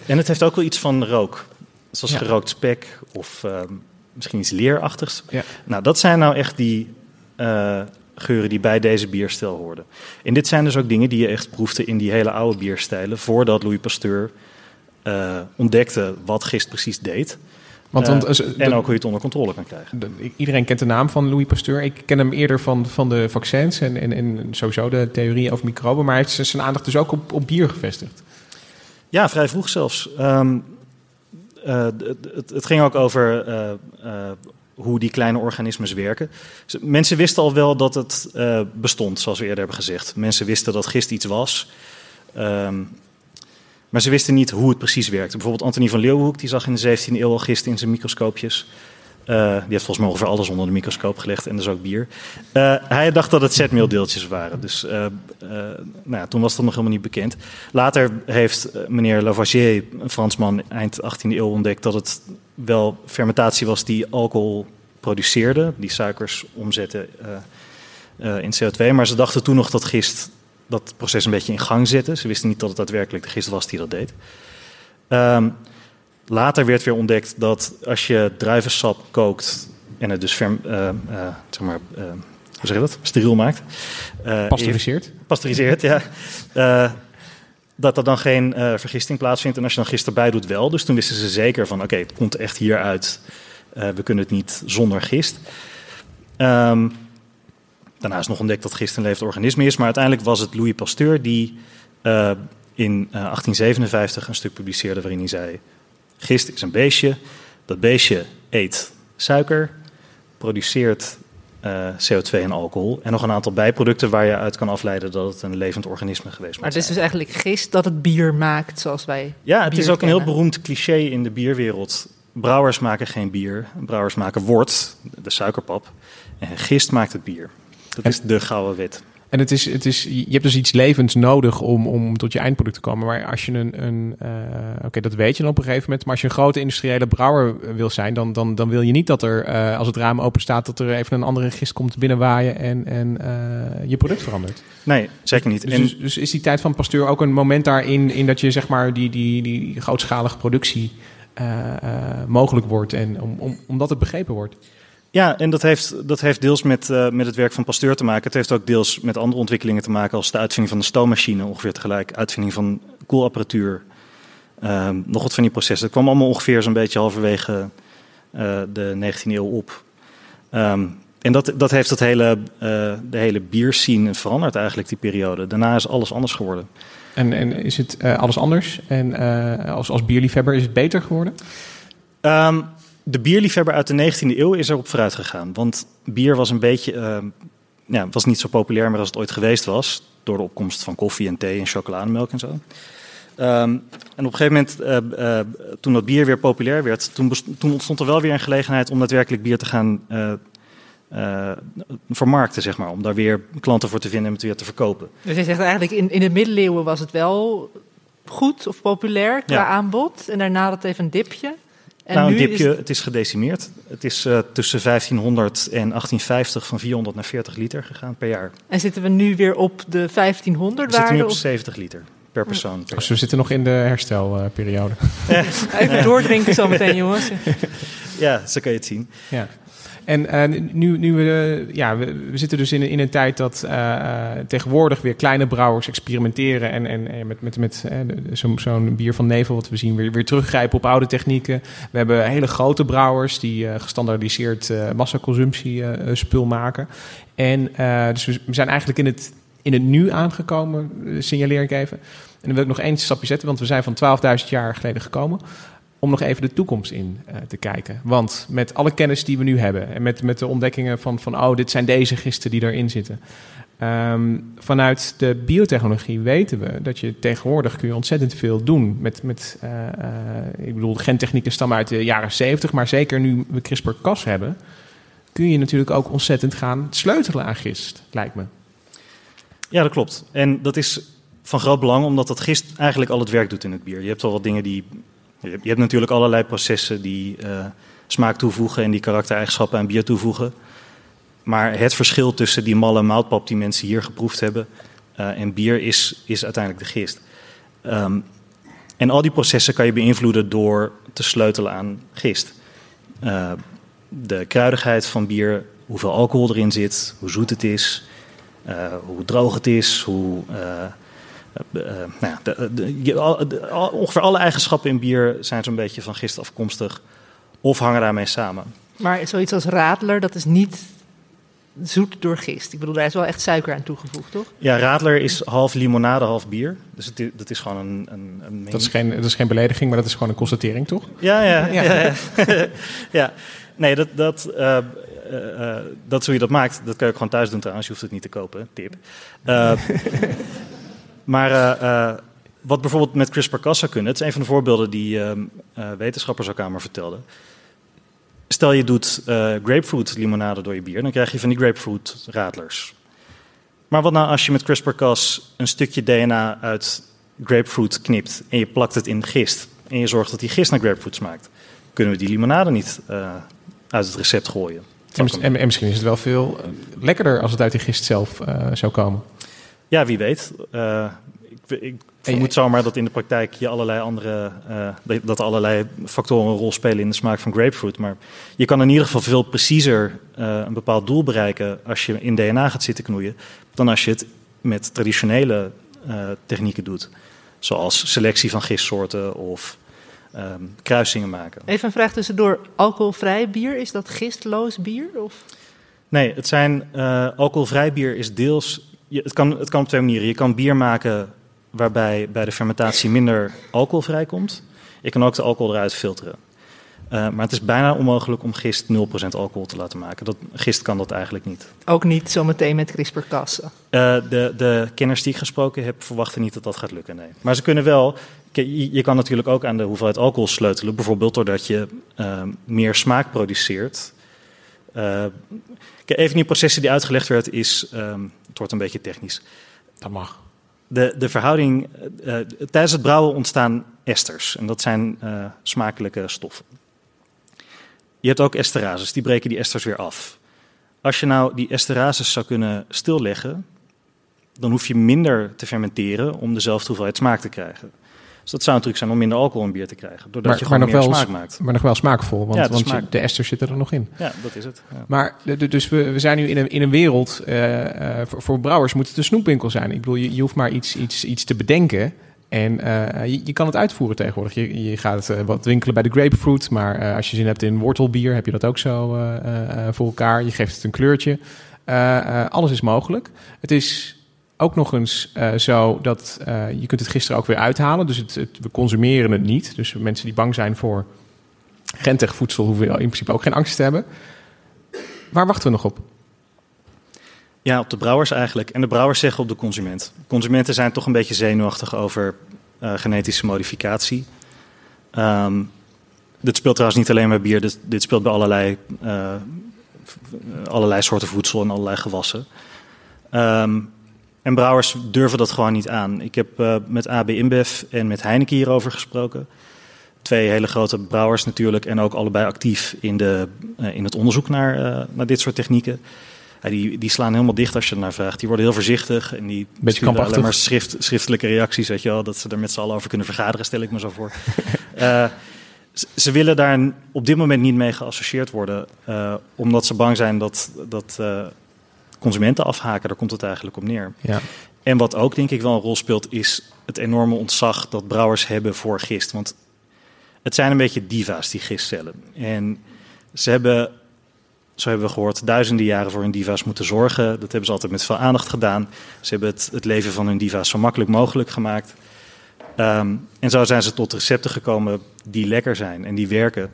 En het heeft ook wel iets van rook. Zoals ja. gerookt spek of uh, misschien iets leerachtigs. Ja. Nou, dat zijn nou echt die uh, geuren die bij deze bierstijl hoorden. En dit zijn dus ook dingen die je echt proefde in die hele oude bierstijlen... voordat Louis Pasteur uh, ontdekte wat gist precies deed... Want, want, uh, en ook hoe je het onder controle kan krijgen. De, iedereen kent de naam van Louis Pasteur. Ik ken hem eerder van, van de vaccins en, en, en sowieso de theorieën over microben. Maar hij heeft zijn aandacht dus ook op, op bier gevestigd. Ja, vrij vroeg zelfs. Um, uh, het, het, ging ook over uh, hoe die kleine organismes werken. Mensen wisten al wel dat het bestond, zoals we eerder hebben gezegd. Mensen wisten dat gist iets was. Um, maar ze wisten niet hoe het precies werkte. Bijvoorbeeld Antonie van Leeuwenhoek, die zag in de 17e eeuw al gist in zijn microscoopjes. Uh, die heeft volgens mij ongeveer alles onder de microscoop gelegd en dus ook bier. Uh, hij dacht dat het zetmeeldeeltjes waren. Dus uh, nou ja, toen was dat nog helemaal niet bekend. Later heeft meneer Lavoisier, een Fransman, eind 18e eeuw ontdekt dat het wel fermentatie was die alcohol produceerde. Die suikers omzetten in CO2. Maar ze dachten toen nog dat gist dat proces een beetje in gang zetten. Ze wisten niet dat het daadwerkelijk de gist was die dat deed. Ehm, later werd weer ontdekt dat als je druivensap kookt en het dus ferm, eh, eh, zeg maar, eh, hoe zeg je dat? Steriel maakt. Pasteuriseert. pasteuriseert, ja. Dat er dan geen vergisting plaatsvindt. En als je dan gist erbij doet, wel. Dus toen wisten ze zeker van, oké, het komt echt hieruit. We kunnen het niet zonder gist. Ehm, daarna is nog ontdekt dat gist een levend organisme is. Maar uiteindelijk was het Louis Pasteur die eh, in eh, 1857 een stuk publiceerde waarin hij zei... Gist is een beestje. Dat beestje eet suiker, produceert eh, CO2 en alcohol. En nog een aantal bijproducten waar je uit kan afleiden dat het een levend organisme geweest Maar moet het is dus eigenlijk gist dat het bier maakt zoals wij. Ja, het is ook een heel beroemd cliché in de bierwereld. Brouwers maken geen bier. Brouwers maken wort, de suikerpap. En gist maakt het bier. Dat is de gouden wet. En het is, het is, je hebt dus iets levends nodig om, om tot je eindproduct te komen. Maar als je een, een eh, oké, dat weet je dan op een gegeven moment. Maar als je een grote industriële brouwer wil zijn, dan, dan, dan wil je niet dat er, eh, als het raam open staat, dat er even een andere gist komt binnenwaaien en, en eh, je product verandert. Nee, zeker niet. Dus, En dus, dus is die tijd van Pasteur ook een moment daarin in dat je zeg maar die, die, die grootschalige productie mogelijk wordt en om, om, omdat het begrepen wordt? Ja, en dat heeft, dat heeft deels met, eh, met het werk van Pasteur te maken. Het heeft ook deels met andere ontwikkelingen te maken, als de uitvinding van de stoommachine, ongeveer tegelijk, uitvinding van koelapparatuur. Ehm, nog wat van die processen. Het kwam allemaal ongeveer zo'n beetje halverwege eh, de 19e eeuw op. Ehm, en dat, dat heeft het hele, eh, de hele bierscene veranderd eigenlijk, die periode. Daarna is alles anders geworden. En, en is het alles anders? En als, als bierliefhebber is het beter geworden? Ehm, de bierliefhebber uit de 19e eeuw is erop vooruit gegaan. Want bier was een beetje, ehm, ja, was niet zo populair meer als het ooit geweest was. Door de opkomst van koffie en thee en chocolademelk en zo. Ehm, en op een gegeven moment, eh, eh, toen dat bier weer populair werd, toen, toen ontstond er wel weer een gelegenheid om daadwerkelijk bier te gaan vermarkten, zeg maar. Om daar weer klanten voor te vinden en het weer te verkopen. Dus je zegt eigenlijk in, in de middeleeuwen was het wel goed of populair qua Ja. aanbod. En daarna had het even een dipje. En nou, een nu dipje, is het is gedecimeerd. Het is eh, tussen 1500 en 1850 van 400 naar 40 liter gegaan per jaar. En zitten we nu weer op de 1500 We zitten nu waarde? op of- 70 liter per persoon. Per Dus we zitten nog in de herstelperiode. Even doordrinken zometeen, jongens. Ja, zo kan je het zien. Ja. En eh, nu, nu we, eh, ja, we, zitten dus in, in een tijd dat eh, tegenwoordig weer kleine brouwers experimenteren en, en, met, met, met zo'n zo'n bier van Nevel, wat we zien, weer, weer teruggrijpen op oude technieken. We hebben hele grote brouwers die gestandaardiseerd massaconsumptie spul maken. En dus we zijn eigenlijk in het, in het nu aangekomen, signaleer ik even. En dan wil ik nog één stapje zetten, want we zijn van 12.000 jaar geleden gekomen om nog even de toekomst in eh, te kijken. Want met alle kennis die we nu hebben en met, met de ontdekkingen van, van, oh, dit zijn deze gisten die erin zitten. Ehm, vanuit de biotechnologie weten we dat je tegenwoordig kun je ontzettend veel doen. Met, met, eh, eh, ik bedoel, gentechnieken stammen uit de jaren 70, maar zeker nu we CRISPR-Cas hebben, kun je natuurlijk ook ontzettend gaan sleutelen aan gist, lijkt me. Ja, dat klopt. En dat is van groot belang, omdat dat gist eigenlijk al het werk doet in het bier. Je hebt wel wat dingen die. Je hebt, natuurlijk allerlei processen die eh, smaak toevoegen en die karaktereigenschappen aan bier toevoegen. Maar het verschil tussen die malle moutpap die mensen hier geproefd hebben eh, en bier is, is uiteindelijk de gist. Ehm, en al die processen kan je beïnvloeden door te sleutelen aan gist. Eh, de kruidigheid van bier, hoeveel alcohol erin zit, hoe zoet het is, hoe droog het is, hoe. Nou ja, de- de- je- al- de- al- ongeveer alle eigenschappen in bier zijn zo'n beetje van gist afkomstig of hangen daarmee samen. Maar zoiets als radler, dat is niet zoet door gist. Ik bedoel, daar is wel echt suiker aan toegevoegd, toch? Ja, Radler is half limonade, half bier. Dus het, dat is gewoon een, een, een Dat is, geen, dat is geen belediging, maar dat is gewoon een constatering, toch? Ja, ja, ja. ja, ja. Ja. Nee, dat, dat, eh, eh, eh, dat is hoe je dat maakt. Dat kan je ook gewoon thuis doen trouwens. Je hoeft het niet te kopen, tip. Maar eh, eh, wat bijvoorbeeld met CRISPR-Cas zou kunnen... het is een van de voorbeelden die ehm, eh, wetenschappers elkaar maar vertelden. Stel je doet grapefruit limonade door je bier... dan krijg je van die grapefruit radlers. Maar wat nou als je met CRISPR-Cas een stukje DNA uit grapefruit knipt... en je plakt het in gist... en je zorgt dat die gist naar grapefruit smaakt... kunnen we die limonade niet uit het recept gooien. En, mis- en, en misschien is het wel veel lekkerder als het uit die gist zelf zou komen. Ja, wie weet. Eh, ik, ik, Je moet zomaar dat in de praktijk je allerlei andere, uh, dat allerlei factoren een rol spelen in de smaak van grapefruit. Maar je kan in ieder geval veel preciezer uh, een bepaald doel bereiken als je in DNA gaat zitten knoeien, dan als je het met traditionele technieken doet. Zoals selectie van gistsoorten of um, kruisingen maken. Even een vraag tussendoor. Alcoholvrij bier, is dat gistloos bier? Of? Nee, het zijn, alcoholvrij bier is deels... Je, het, kan, het kan op twee manieren. Je kan bier maken waarbij bij de fermentatie minder alcohol vrijkomt. Je kan ook de alcohol eruit filteren. Uh, maar het is bijna onmogelijk om gist 0% alcohol te laten maken. Dat, gist kan dat eigenlijk niet. Ook niet zometeen met CRISPR-Cassen? Uh, de, de kenners die ik gesproken heb verwachten niet dat dat gaat lukken, nee. Maar ze kunnen wel... Je, je kan natuurlijk ook aan de hoeveelheid alcohol sleutelen. Bijvoorbeeld doordat je uh, meer smaak produceert. even die processen die uitgelegd werd is... het wordt een beetje technisch. Dat mag de, de verhouding. Uh, tijdens het brouwen ontstaan esters. En dat zijn uh, smakelijke stoffen. Je hebt ook esterases, die breken die esters weer af. Als je nou die esterases zou kunnen stilleggen, dan hoef je minder te fermenteren om dezelfde hoeveelheid smaak te krijgen. Dus dat zou natuurlijk zijn om minder alcohol in bier te krijgen. Doordat maar, je gewoon meer wel, smaak maakt. Maar nog wel smaakvol, want, Ja, de want smaak- de esters zitten er nog in. Ja, dat is het. Ja. Maar dus we, we zijn nu in een, in een wereld, eh, eh, voor, voor brouwers moet het een snoepwinkel zijn. Ik bedoel, je, je hoeft maar iets, iets, iets te bedenken en eh, je, je kan het uitvoeren tegenwoordig. Je, je gaat eh, wat winkelen bij de grapefruit, maar als je zin hebt in wortelbier, heb je dat ook zo voor elkaar. Je geeft het een kleurtje. Alles is mogelijk. Het is ook nog eens eh, zo dat eh, je kunt het gisteren ook weer uithalen. Dus het, we consumeren het niet. Dus mensen die bang zijn voor gentig voedsel hoeven in principe ook geen angst te hebben. Waar wachten we nog op? Ja, op de brouwers eigenlijk. En de brouwers zeggen op de consument. Consumenten zijn toch een beetje zenuwachtig over eh, genetische modificatie. Ehm, dit speelt trouwens niet alleen bij bier, dit, speelt bij allerlei, allerlei soorten voedsel en allerlei gewassen. Ehm, en brouwers durven dat gewoon niet aan. Ik heb eh, met AB InBev en met Heineken hierover gesproken. Twee hele grote brouwers natuurlijk en ook allebei actief in, de, eh, in het onderzoek naar, eh, naar dit soort technieken. Die, die slaan helemaal dicht als je ernaar vraagt. Die worden heel voorzichtig en die Beetje alleen maar schrift, schriftelijke reacties, weet je wel. Dat ze er met z'n allen over kunnen vergaderen, stel ik me zo voor. Ze- willen daar op dit moment niet mee geassocieerd worden, omdat ze bang zijn dat, dat consumenten afhaken. Daar komt het eigenlijk op neer. Ja. En wat ook denk ik wel een rol speelt, is het enorme ontzag dat brouwers hebben voor gist. Want het zijn een beetje diva's, die gistcellen. En ze hebben, zo hebben we gehoord, duizenden jaren voor hun diva's moeten zorgen. Dat hebben ze altijd met veel aandacht gedaan. Ze hebben het, het leven van hun diva's zo makkelijk mogelijk gemaakt. Ehm, en zo zijn ze tot recepten gekomen die lekker zijn en die werken.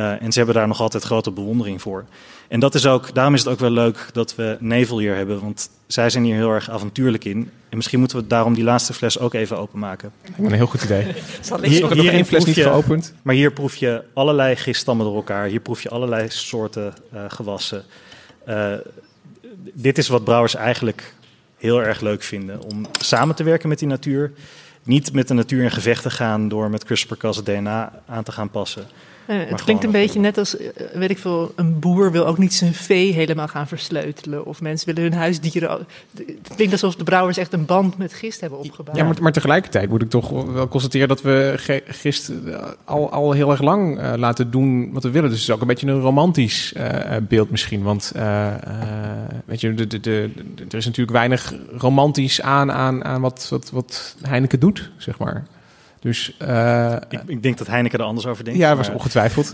Eh, en ze hebben daar nog altijd grote bewondering voor. En dat is ook, daarom is het ook wel leuk dat we Nevel hier hebben. Want zij zijn hier heel erg avontuurlijk in. En misschien moeten we daarom die laatste fles ook even openmaken. Een heel goed idee. Zal ik Hier, nog, één fles niet je- geopend. Maar hier proef je allerlei giststammen door elkaar. Hier proef je allerlei soorten eh, gewassen. Eh, dit is wat brouwers eigenlijk heel erg leuk vinden. Om samen te werken met die natuur. Niet met de natuur in gevecht te gaan door met CRISPR-Cas het DNA aan te gaan passen. Eh, het klinkt een beetje net als, eh, weet ik veel, een boer wil ook niet zijn vee helemaal gaan versleutelen. Of mensen willen hun huisdieren. Het klinkt alsof de brouwers echt een band met gist hebben opgebouwd. Ja, maar, maar tegelijkertijd moet ik toch wel constateren dat we gist eh, al, al heel erg lang laten doen wat we willen. Dus het is ook een beetje een romantisch beeld misschien. Want weet je, de, de, de, de- er is natuurlijk weinig romantisch aan, aan, aan wat, wat, wat Heineken doet, zeg maar. Dus eh, Ik, ik denk dat Heineken er anders over denkt. ja, dat was ongetwijfeld.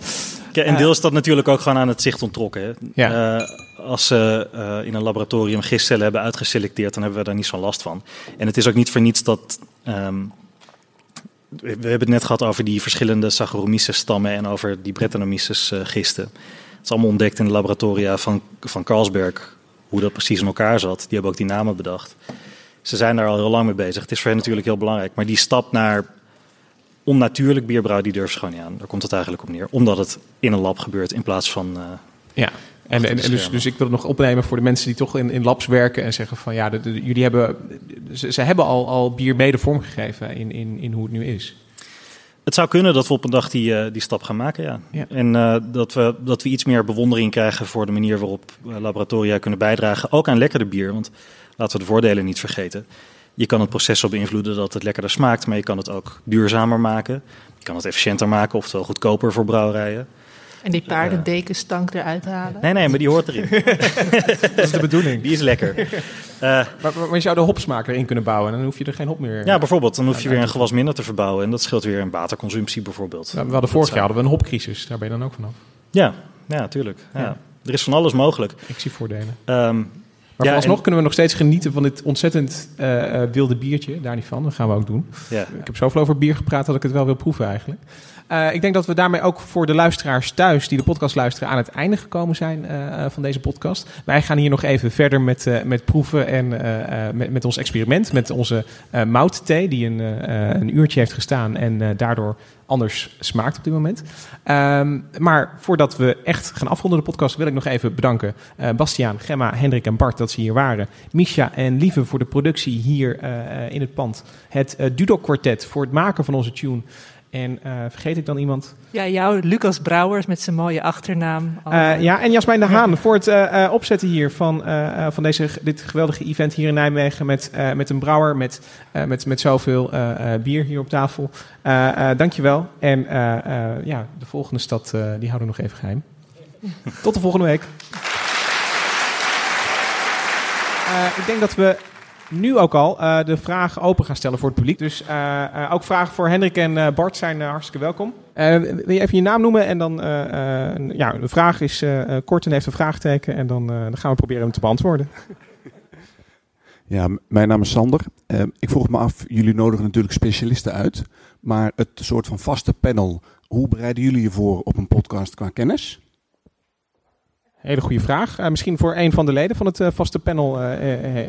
En deels is dat natuurlijk ook gewoon aan het zicht ontrokken. Hè? Ja. Eh, als ze eh, in een laboratorium gistcellen hebben uitgeselecteerd, dan hebben we daar niet zo'n last van. En het is ook niet voor niets dat. ehm, we hebben het net gehad over die verschillende Saccharomyces-stammen en over die Brettanomyces-gisten. Het is allemaal ontdekt in de laboratoria van, van Carlsberg, hoe dat precies in elkaar zat. Die hebben ook die namen bedacht. Ze zijn daar al heel lang mee bezig. Het is voor hen natuurlijk heel belangrijk. Maar die stap naar onnatuurlijk bierbrouwen, die durven ze gewoon niet aan. Daar komt het eigenlijk op neer. Omdat het in een lab gebeurt in plaats van... eh, Ja. En, en, en dus, dus ik wil het nog opnemen voor de mensen die toch in, in labs werken en zeggen van ja, de, de- jullie hebben, ze, ze hebben al, al bier mede vormgegeven in, in, in hoe het nu is. Het zou kunnen dat we op een dag die, eh, die stap gaan maken, ja. Ja. En eh, dat, we, dat we iets meer bewondering krijgen voor de manier waarop laboratoria kunnen bijdragen. Ook aan lekkerder bier, want laten we de voordelen niet vergeten. Je kan het proces zo beïnvloeden dat het lekkerder smaakt, maar je kan het ook duurzamer maken. Je kan het efficiënter maken, oftewel goedkoper voor brouwerijen. En die paardendekenstank eruit halen. Nee, nee, maar die hoort erin. Dat is de bedoeling. Die is lekker. Eh, Maar, maar, maar je zou de hopsmaak erin kunnen bouwen en dan hoef je er geen hop meer... ja, bijvoorbeeld, dan hoef je weer een gewas minder te verbouwen. En dat scheelt weer in waterconsumptie bijvoorbeeld. Ja, we hadden vorig jaar hadden we een hopcrisis. Daar ben je dan ook vanaf. Ja, ja, natuurlijk. Ja. Ja. Er is van alles mogelijk. Ik zie voordelen. Ehm, Maar Ja, vooralsnog en- kunnen we nog steeds genieten van dit ontzettend eh, eh, wilde biertje. Daar niet van, dat gaan we ook doen. ja. Ik heb zoveel over bier gepraat dat ik het wel wil proeven eigenlijk. Eh, ik denk dat we daarmee ook voor de luisteraars thuis die de podcast luisteren aan het einde gekomen zijn van deze podcast. Wij gaan hier nog even verder met, met proeven en met, met ons experiment. Met onze moutthee die een, een uurtje heeft gestaan en daardoor anders smaakt op dit moment. Ehm, maar voordat we echt gaan afronden de podcast wil ik nog even bedanken eh, Bastiaan, Gemma, Hendrik en Bart dat ze hier waren. Misha en Lieve voor de productie hier eh, eh, in het pand. Het Dudok Quartet voor het maken van onze tune. En eh, vergeet ik dan iemand? Ja, jou, Lucas Brouwers met zijn mooie achternaam. Eh, ja, en Jasmijn de Haan voor het eh, eh, opzetten hier van, eh, eh, van deze, dit geweldige event hier in Nijmegen. Met, eh, met een brouwer, met, eh, met, met zoveel eh, eh, bier hier op tafel. Eh eh dankjewel. En eh, eh, ja, de volgende stad eh, die houden we nog even geheim. Tot de volgende week. Eh, ik denk dat we nu ook al eh, de vragen open gaan stellen voor het publiek. Dus eh, eh, ook vragen voor Hendrik en Bart zijn hartstikke welkom. Wil je even je naam noemen? En dan, ja, de vraag is kort en heeft een vraagteken. En dan, dan gaan we proberen hem te beantwoorden. Ja, mijn naam is Sander. Ik vroeg me af, jullie nodigen natuurlijk specialisten uit. Maar het soort van vaste panel, hoe bereiden jullie je voor op een podcast qua kennis? Hele goede vraag. Eh, misschien voor een van de leden van het eh, vaste panel, eh,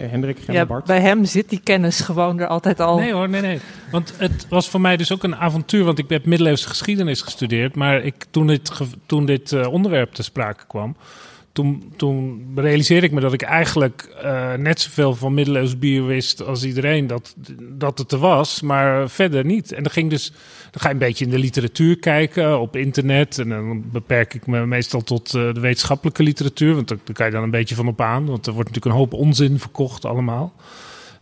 Hendrik en Ja, Bart. bij hem zit die kennis gewoon er altijd al. Nee hoor, nee, nee. Want het was voor mij dus ook een avontuur, want ik heb middeleeuwse geschiedenis gestudeerd. Maar ik, toen dit, toen dit eh, onderwerp te sprake kwam, toen, toen realiseerde ik me dat ik eigenlijk eh, net zoveel van middeleeuws bier wist als iedereen dat, dat het er was, maar verder niet. En dan ging dus, dan ga je een beetje in de literatuur kijken op internet. En dan beperk ik me meestal tot eh, de wetenschappelijke literatuur, want daar, daar kan je dan een beetje van op aan. Want er wordt natuurlijk een hoop onzin verkocht allemaal.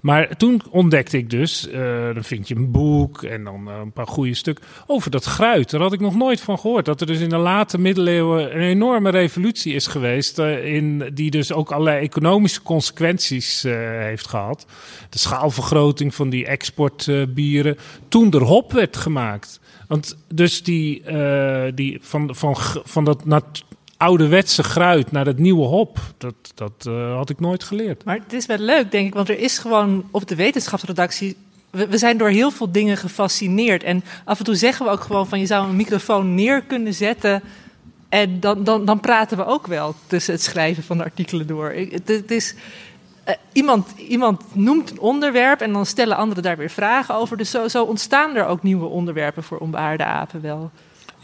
Maar toen ontdekte ik dus, eh, dan vind je een boek en dan eh, een paar goede stukken over dat gruit. Daar had ik nog nooit van gehoord. Dat er dus in de late middeleeuwen een enorme revolutie is geweest. eh, in, die dus ook allerlei economische consequenties heeft gehad. De schaalvergroting van die exportbieren. toen er hop werd gemaakt. Want dus die, die van, van, van dat nat- ouderwetse gruit naar dat nieuwe hop, dat, dat eh, had ik nooit geleerd. Maar het is wel leuk, denk ik, want er is gewoon op de wetenschapsredactie. We, zijn door heel veel dingen gefascineerd. En af en toe zeggen we ook gewoon van je zou een microfoon neer kunnen zetten. En dan, dan, dan praten we ook wel tussen het schrijven van de artikelen door. Het, het is. eh, iemand, iemand noemt een onderwerp en dan stellen anderen daar weer vragen over. Dus zo, zo ontstaan er ook nieuwe onderwerpen voor onbehaarde apen wel.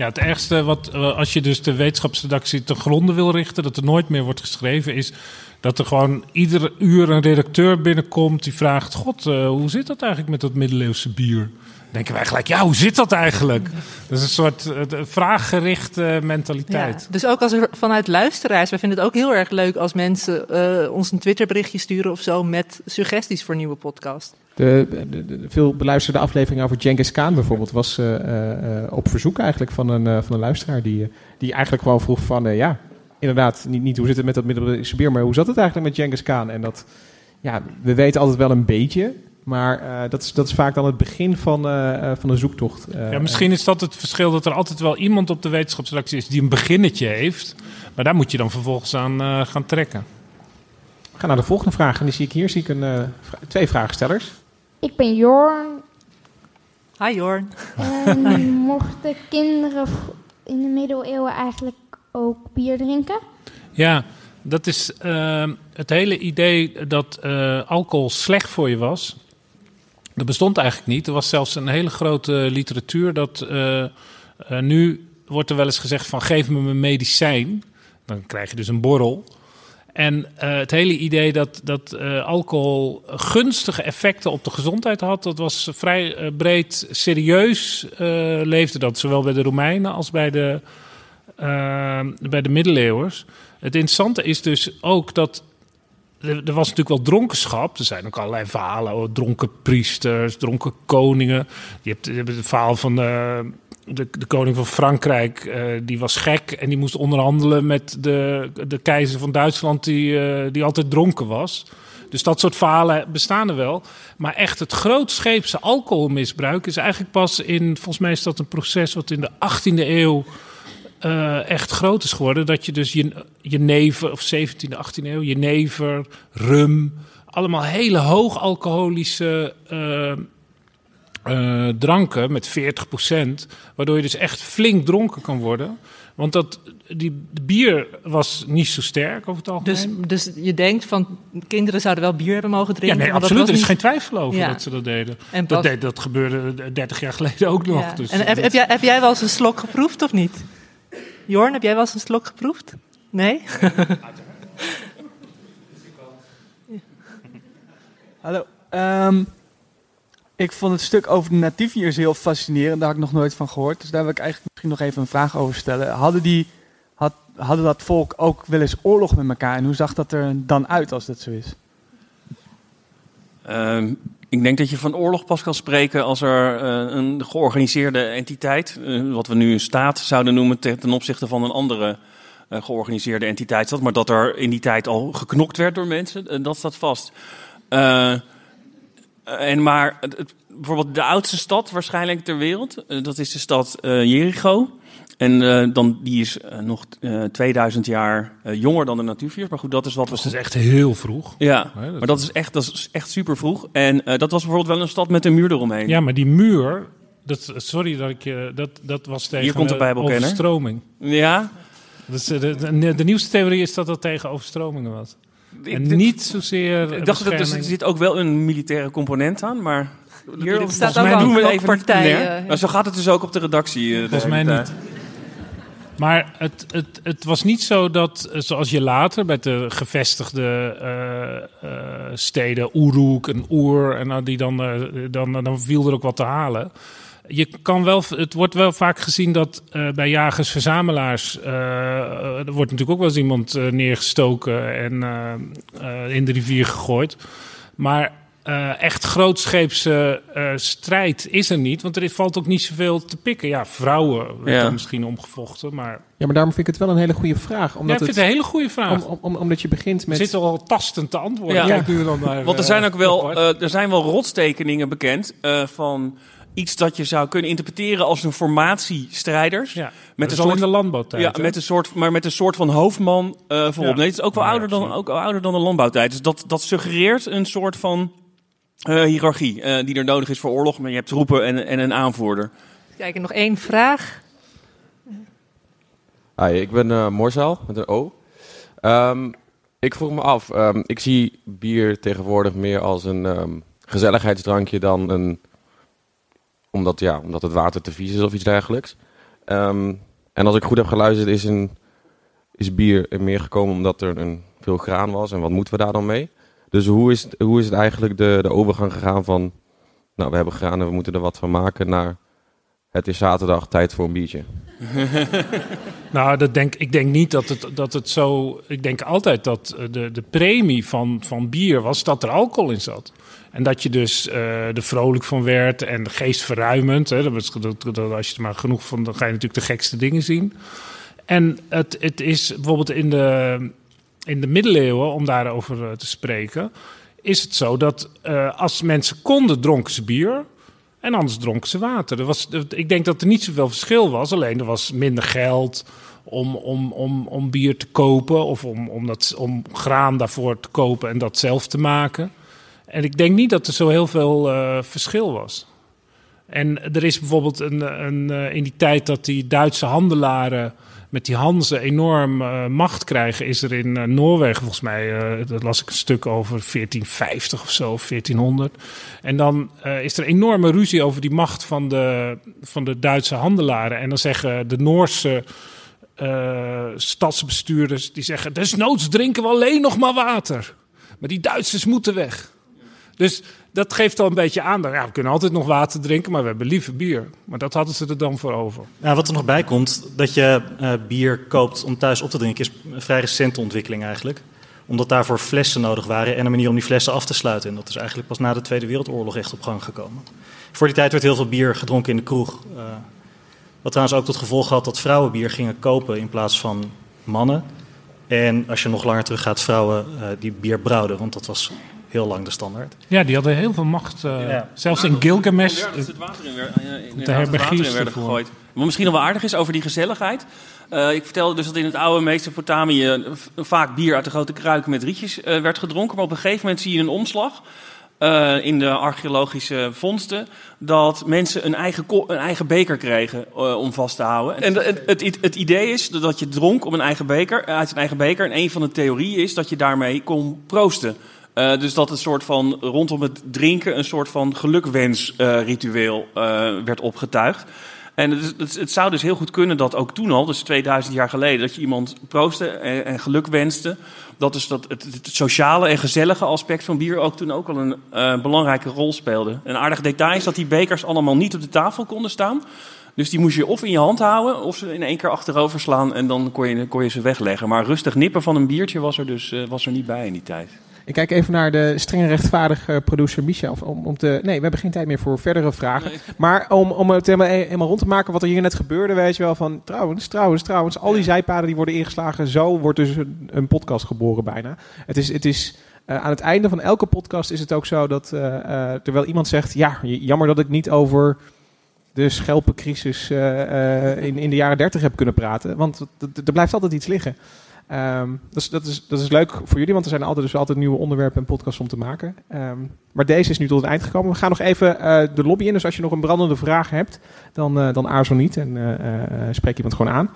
Ja, het ergste wat eh, als je dus de wetenschapsredactie ten gronde wil richten, dat er nooit meer wordt geschreven, is dat er gewoon ieder uur een redacteur binnenkomt die vraagt: God, eh, hoe zit dat eigenlijk met dat middeleeuwse bier? Denken wij gelijk, ja, hoe zit dat eigenlijk? Dat is een soort eh, vraaggerichte mentaliteit. Ja, dus ook als er vanuit luisteraars, wij vinden het ook heel erg leuk als mensen eh, ons een Twitterberichtje sturen of zo met suggesties voor nieuwe podcast. De, de, de veel beluisterde aflevering over Genghis Khan bijvoorbeeld was eh, op verzoek eigenlijk van een, eh, van een luisteraar die, die eigenlijk gewoon vroeg van ja, inderdaad, niet, niet hoe zit het met dat bier, maar hoe zat het eigenlijk met Genghis Khan? En dat, ja, we weten altijd wel een beetje, maar eh, dat, is, dat is vaak dan het begin van, eh, eh, van een zoektocht. Eh, Ja, misschien is dat het verschil dat er altijd wel iemand op de wetenschapsredactie is die een beginnetje heeft. Maar daar moet je dan vervolgens aan eh, gaan trekken. We gaan naar de volgende vraag en die zie ik hier, zie ik een, eh, twee vraagstellers. Ik ben Jorn. Hi Jorn. En mochten kinderen in de middeleeuwen eigenlijk ook bier drinken? Ja, dat is eh, het hele idee dat eh, alcohol slecht voor je was. Dat bestond eigenlijk niet. Er was zelfs een hele grote literatuur dat eh, eh, nu wordt er wel eens gezegd van geef me mijn medicijn. Dan krijg je dus een borrel. En eh, het hele idee dat, dat alcohol gunstige effecten op de gezondheid had, dat was vrij breed serieus. leefde dat zowel bij de Romeinen als bij de, bij de middeleeuwers. Het interessante is dus ook dat er, was natuurlijk wel dronkenschap. Er zijn ook allerlei verhalen over dronken priesters, dronken koningen. Je hebt, je het verhaal van eh, de, de koning van Frankrijk. eh, die was gek en die moest onderhandelen met de, de keizer van Duitsland... Die, eh, die altijd dronken was. Dus dat soort verhalen bestaan er wel. Maar echt het grootscheepse alcoholmisbruik is eigenlijk pas in... Volgens mij is dat een proces wat in de 18e eeuw eh, echt groot is geworden. Dat je dus je, jenever, of 17e, 18e eeuw, jenever, rum... allemaal hele hoog alcoholische eh, eh, dranken met 40% Waardoor je dus echt flink dronken kan worden. Want dat, die bier was niet zo sterk over het Dus, algemeen. dus je denkt van kinderen zouden wel bier hebben mogen ja, drinken. nee, maar dat absoluut. Er is niet- geen twijfel over Ja. dat ze dat deden. En dat, deed, dat gebeurde 30 jaar geleden ook nog. Ja. Dus en heb, heb, jij, heb jij wel eens een slok geproefd of niet? Jorn, heb jij wel eens een slok geproefd? Nee? Hallo. Ehm, ik vond het stuk over de Nativiërs heel fascinerend. Daar had ik nog nooit van gehoord. Dus daar wil ik eigenlijk misschien nog even een vraag over stellen. Hadden, die, had, hadden dat volk ook wel eens oorlog met elkaar? En hoe zag dat er dan uit als dat zo is? Ehm, ik denk dat je van oorlog pas kan spreken als er eh, een georganiseerde entiteit, eh, wat we nu een staat zouden noemen, te- ten opzichte van een andere eh, georganiseerde entiteit zat. Maar dat er in die tijd al geknokt werd door mensen, dat staat vast. En maar bijvoorbeeld de oudste stad waarschijnlijk ter wereld, dat is de stad Jericho. En eh, dan, die is eh, nog eh, 2000 jaar eh, jonger dan de natuurvirus. Maar goed, dat is wat we... Dat is echt heel vroeg. Ja, dat maar dat is echt, dat is echt super vroeg. En eh, dat was bijvoorbeeld wel een stad met een muur eromheen. Ja, maar die muur, dat, sorry dat ik je, dat, dat was tegen Hier komt de Bijbelkenner. overstroming. Ja. Dus de, de, de, de nieuwste theorie is dat dat tegen overstromingen was. En dit- niet zozeer. Ik dacht dat er bescherming. zit ook wel een militaire component aan, maar hier Er staat ook mij doen we even niet eh, Maar zo gaat het dus ook op de redactie. Volgens mij niet. Maar het, het, het was niet zo dat, eh, zoals je later met de gevestigde eh, eh, steden, Uruk en Oer, en nou, die dan, dan, dan viel er ook wat te halen. Je kan wel, het wordt wel vaak gezien dat bij jagers-verzamelaars. er wordt natuurlijk ook wel eens iemand neergestoken en in de rivier gegooid. Maar eh, echt grootscheepse eh, strijd is er niet, want er valt ook niet zoveel te pikken. Ja, vrouwen werden Ja. er misschien omgevochten, maar Ja, maar daarom vind ik het wel een hele goede vraag. Omdat ja, ik vind het een hele goede vraag. Om, om, om- omdat je begint met... zitten al tastend te antwoorden. Ja. Kijk nu dan naar, Want er eh, zijn ook wel, eh, er zijn wel rotstekeningen bekend eh, van iets dat je zou kunnen interpreteren als een formatie strijders. Ja, met een soort in de landbouwtijd, Ja, hè? met een soort, maar met een soort van hoofdman eh voorop. Ja. Nee, het is ook wel Ja, ouder, dan, ook wel ouder dan de landbouwtijd. Dus dat, dat suggereert een soort van eh, hiërarchie eh, die er nodig is voor oorlog. Maar je hebt troepen en, en een aanvoerder. Kijk, nog één vraag. Hi, ik ben eh Morzaal met een O. Ehm, ik vroeg me af, ehm, ik zie bier tegenwoordig meer als een ehm, gezelligheidsdrankje dan een. Omdat, ja, omdat het water te vies is of iets dergelijks. Ehm, en als ik goed heb geluisterd, is, een, is bier er meer gekomen omdat er een, veel graan was. En wat moeten we daar dan mee? Dus hoe is, hoe is het eigenlijk de, de overgang gegaan van. Nou, we hebben graan en we moeten er wat van maken. naar. Het is zaterdag, tijd voor een biertje. Nou, dat denk, ik denk niet dat het, dat het zo... Ik denk altijd dat eh, de, de premie van, van bier was dat er alcohol in zat. En dat je dus eh er vrolijk van werd en geestverruimend. Hè, dat, dat- als je er maar genoeg van... dan ga je natuurlijk de gekste dingen zien. En het, het is bijvoorbeeld in de, in de middeleeuwen, om daarover eh, te spreken... is het zo dat eh, als mensen konden, dronken ze bier... En anders dronken ze water. Er was, ik denk dat er niet zoveel verschil was. Alleen er was minder geld om, om, om, om bier te kopen. Of om, om, dat, om graan daarvoor te kopen en dat zelf te maken. En ik denk niet dat er zo heel veel eh, verschil was. En er is bijvoorbeeld een, een, in die tijd dat die Duitse handelaren met die Hanzen enorm eh, macht krijgen, is er in eh, Noorwegen volgens mij, eh dat las ik een stuk over 1450 of zo, of 1400. En dan is er enorme ruzie over die macht van de, van de Duitse handelaren. En dan zeggen de Noorse stadsbestuurders, die zeggen, desnoods drinken we alleen nog maar water. Maar die Duitsers moeten weg. Dus dat geeft al een beetje aan. Ja, we kunnen altijd nog water drinken, maar we hebben liever bier. Maar dat hadden ze er dan voor over. Nou, wat er nog bij komt, dat je eh, bier koopt om thuis op te drinken, is een vrij recente ontwikkeling eigenlijk. Omdat daarvoor flessen nodig waren en een manier om die flessen af te sluiten. En dat is eigenlijk pas na de Tweede Wereldoorlog echt op gang gekomen. Voor die tijd werd heel veel bier gedronken in de kroeg. Uh, wat trouwens ook tot gevolg had dat vrouwen bier gingen kopen in plaats van mannen. En als je nog langer terug gaat, vrouwen uh, die bier brouwden, want dat was heel lang de standaard. Ja, die hadden heel veel macht. Uh, ja. Zelfs in Gilgamesh. Dat het water in, uh, de water in werden gegooid. Wat misschien nog wel aardig is over die gezelligheid. Uh, ik vertelde dus dat in het oude Mesopotamië vaak bier uit de grote kruiken met rietjes werd gedronken. Maar op een gegeven moment zie je een omslag. Uh, in de archeologische vondsten, dat mensen een eigen, een eigen beker kregen uh, om vast te houden. En het, het, het, idee is dat je dronk om een eigen beker, uit een eigen beker. En een van de theorieën is dat je daarmee kon proosten. Uh, dus dat een soort van rondom het drinken een soort van gelukwensritueel werd opgetuigd. En het, het, zou dus heel goed kunnen dat ook toen al, dus 2000 jaar geleden, dat je iemand proostte en, en geluk wenste. Dat dus dat het, sociale en gezellige aspect van bier ook toen ook al een belangrijke rol speelde. Een aardig detail is dat die bekers allemaal niet op de tafel konden staan. Dus die moest je of in je hand houden, of ze in één keer achterover slaan en dan kon je, kon je ze wegleggen. Maar rustig nippen van een biertje was er dus was er niet bij in die tijd. Ik kijk even naar de streng rechtvaardige producer Michel. Om, om te, nee, we hebben geen tijd meer voor verdere vragen. Maar om, om het helemaal, helemaal rond te maken wat er hier net gebeurde, weet je wel. Van trouwens, trouwens, trouwens. Al die zijpaden die worden ingeslagen. Zo wordt dus een, een podcast geboren bijna. Het is, het is uh, aan het einde van elke podcast is het ook zo dat uh, uh, terwijl iemand zegt... Ja, jammer dat ik niet over de schelpencrisis in, in de jaren dertig heb kunnen praten. Want er blijft altijd iets liggen. Um, dat, is, dat, is, dat is leuk voor jullie, want er zijn altijd, dus altijd nieuwe onderwerpen en podcasts om te maken. Um, maar deze is nu tot het eind gekomen. We gaan nog even uh, de lobby in. Dus als je nog een brandende vraag hebt, dan, uh, dan aarzel niet en uh, spreek iemand gewoon aan.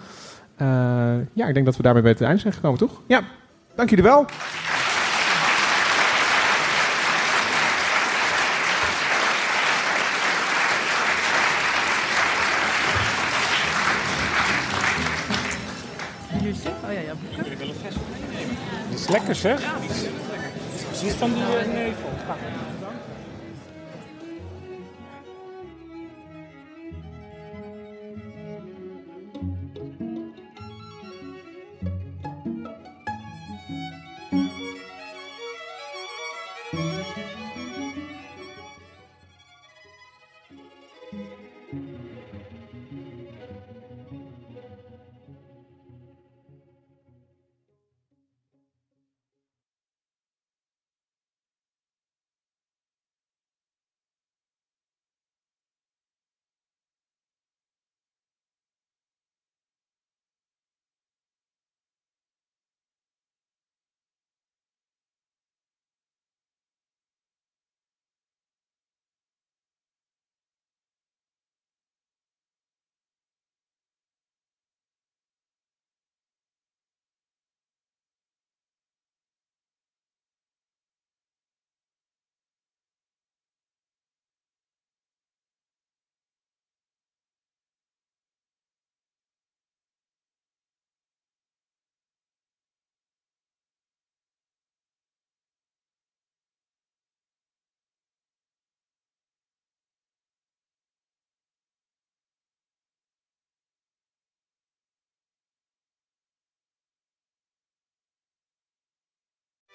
ja, ik denk dat we daarmee bij het eind zijn gekomen, toch? Ja, dank jullie wel. Lekker zeg. Precies van die uh, nevel.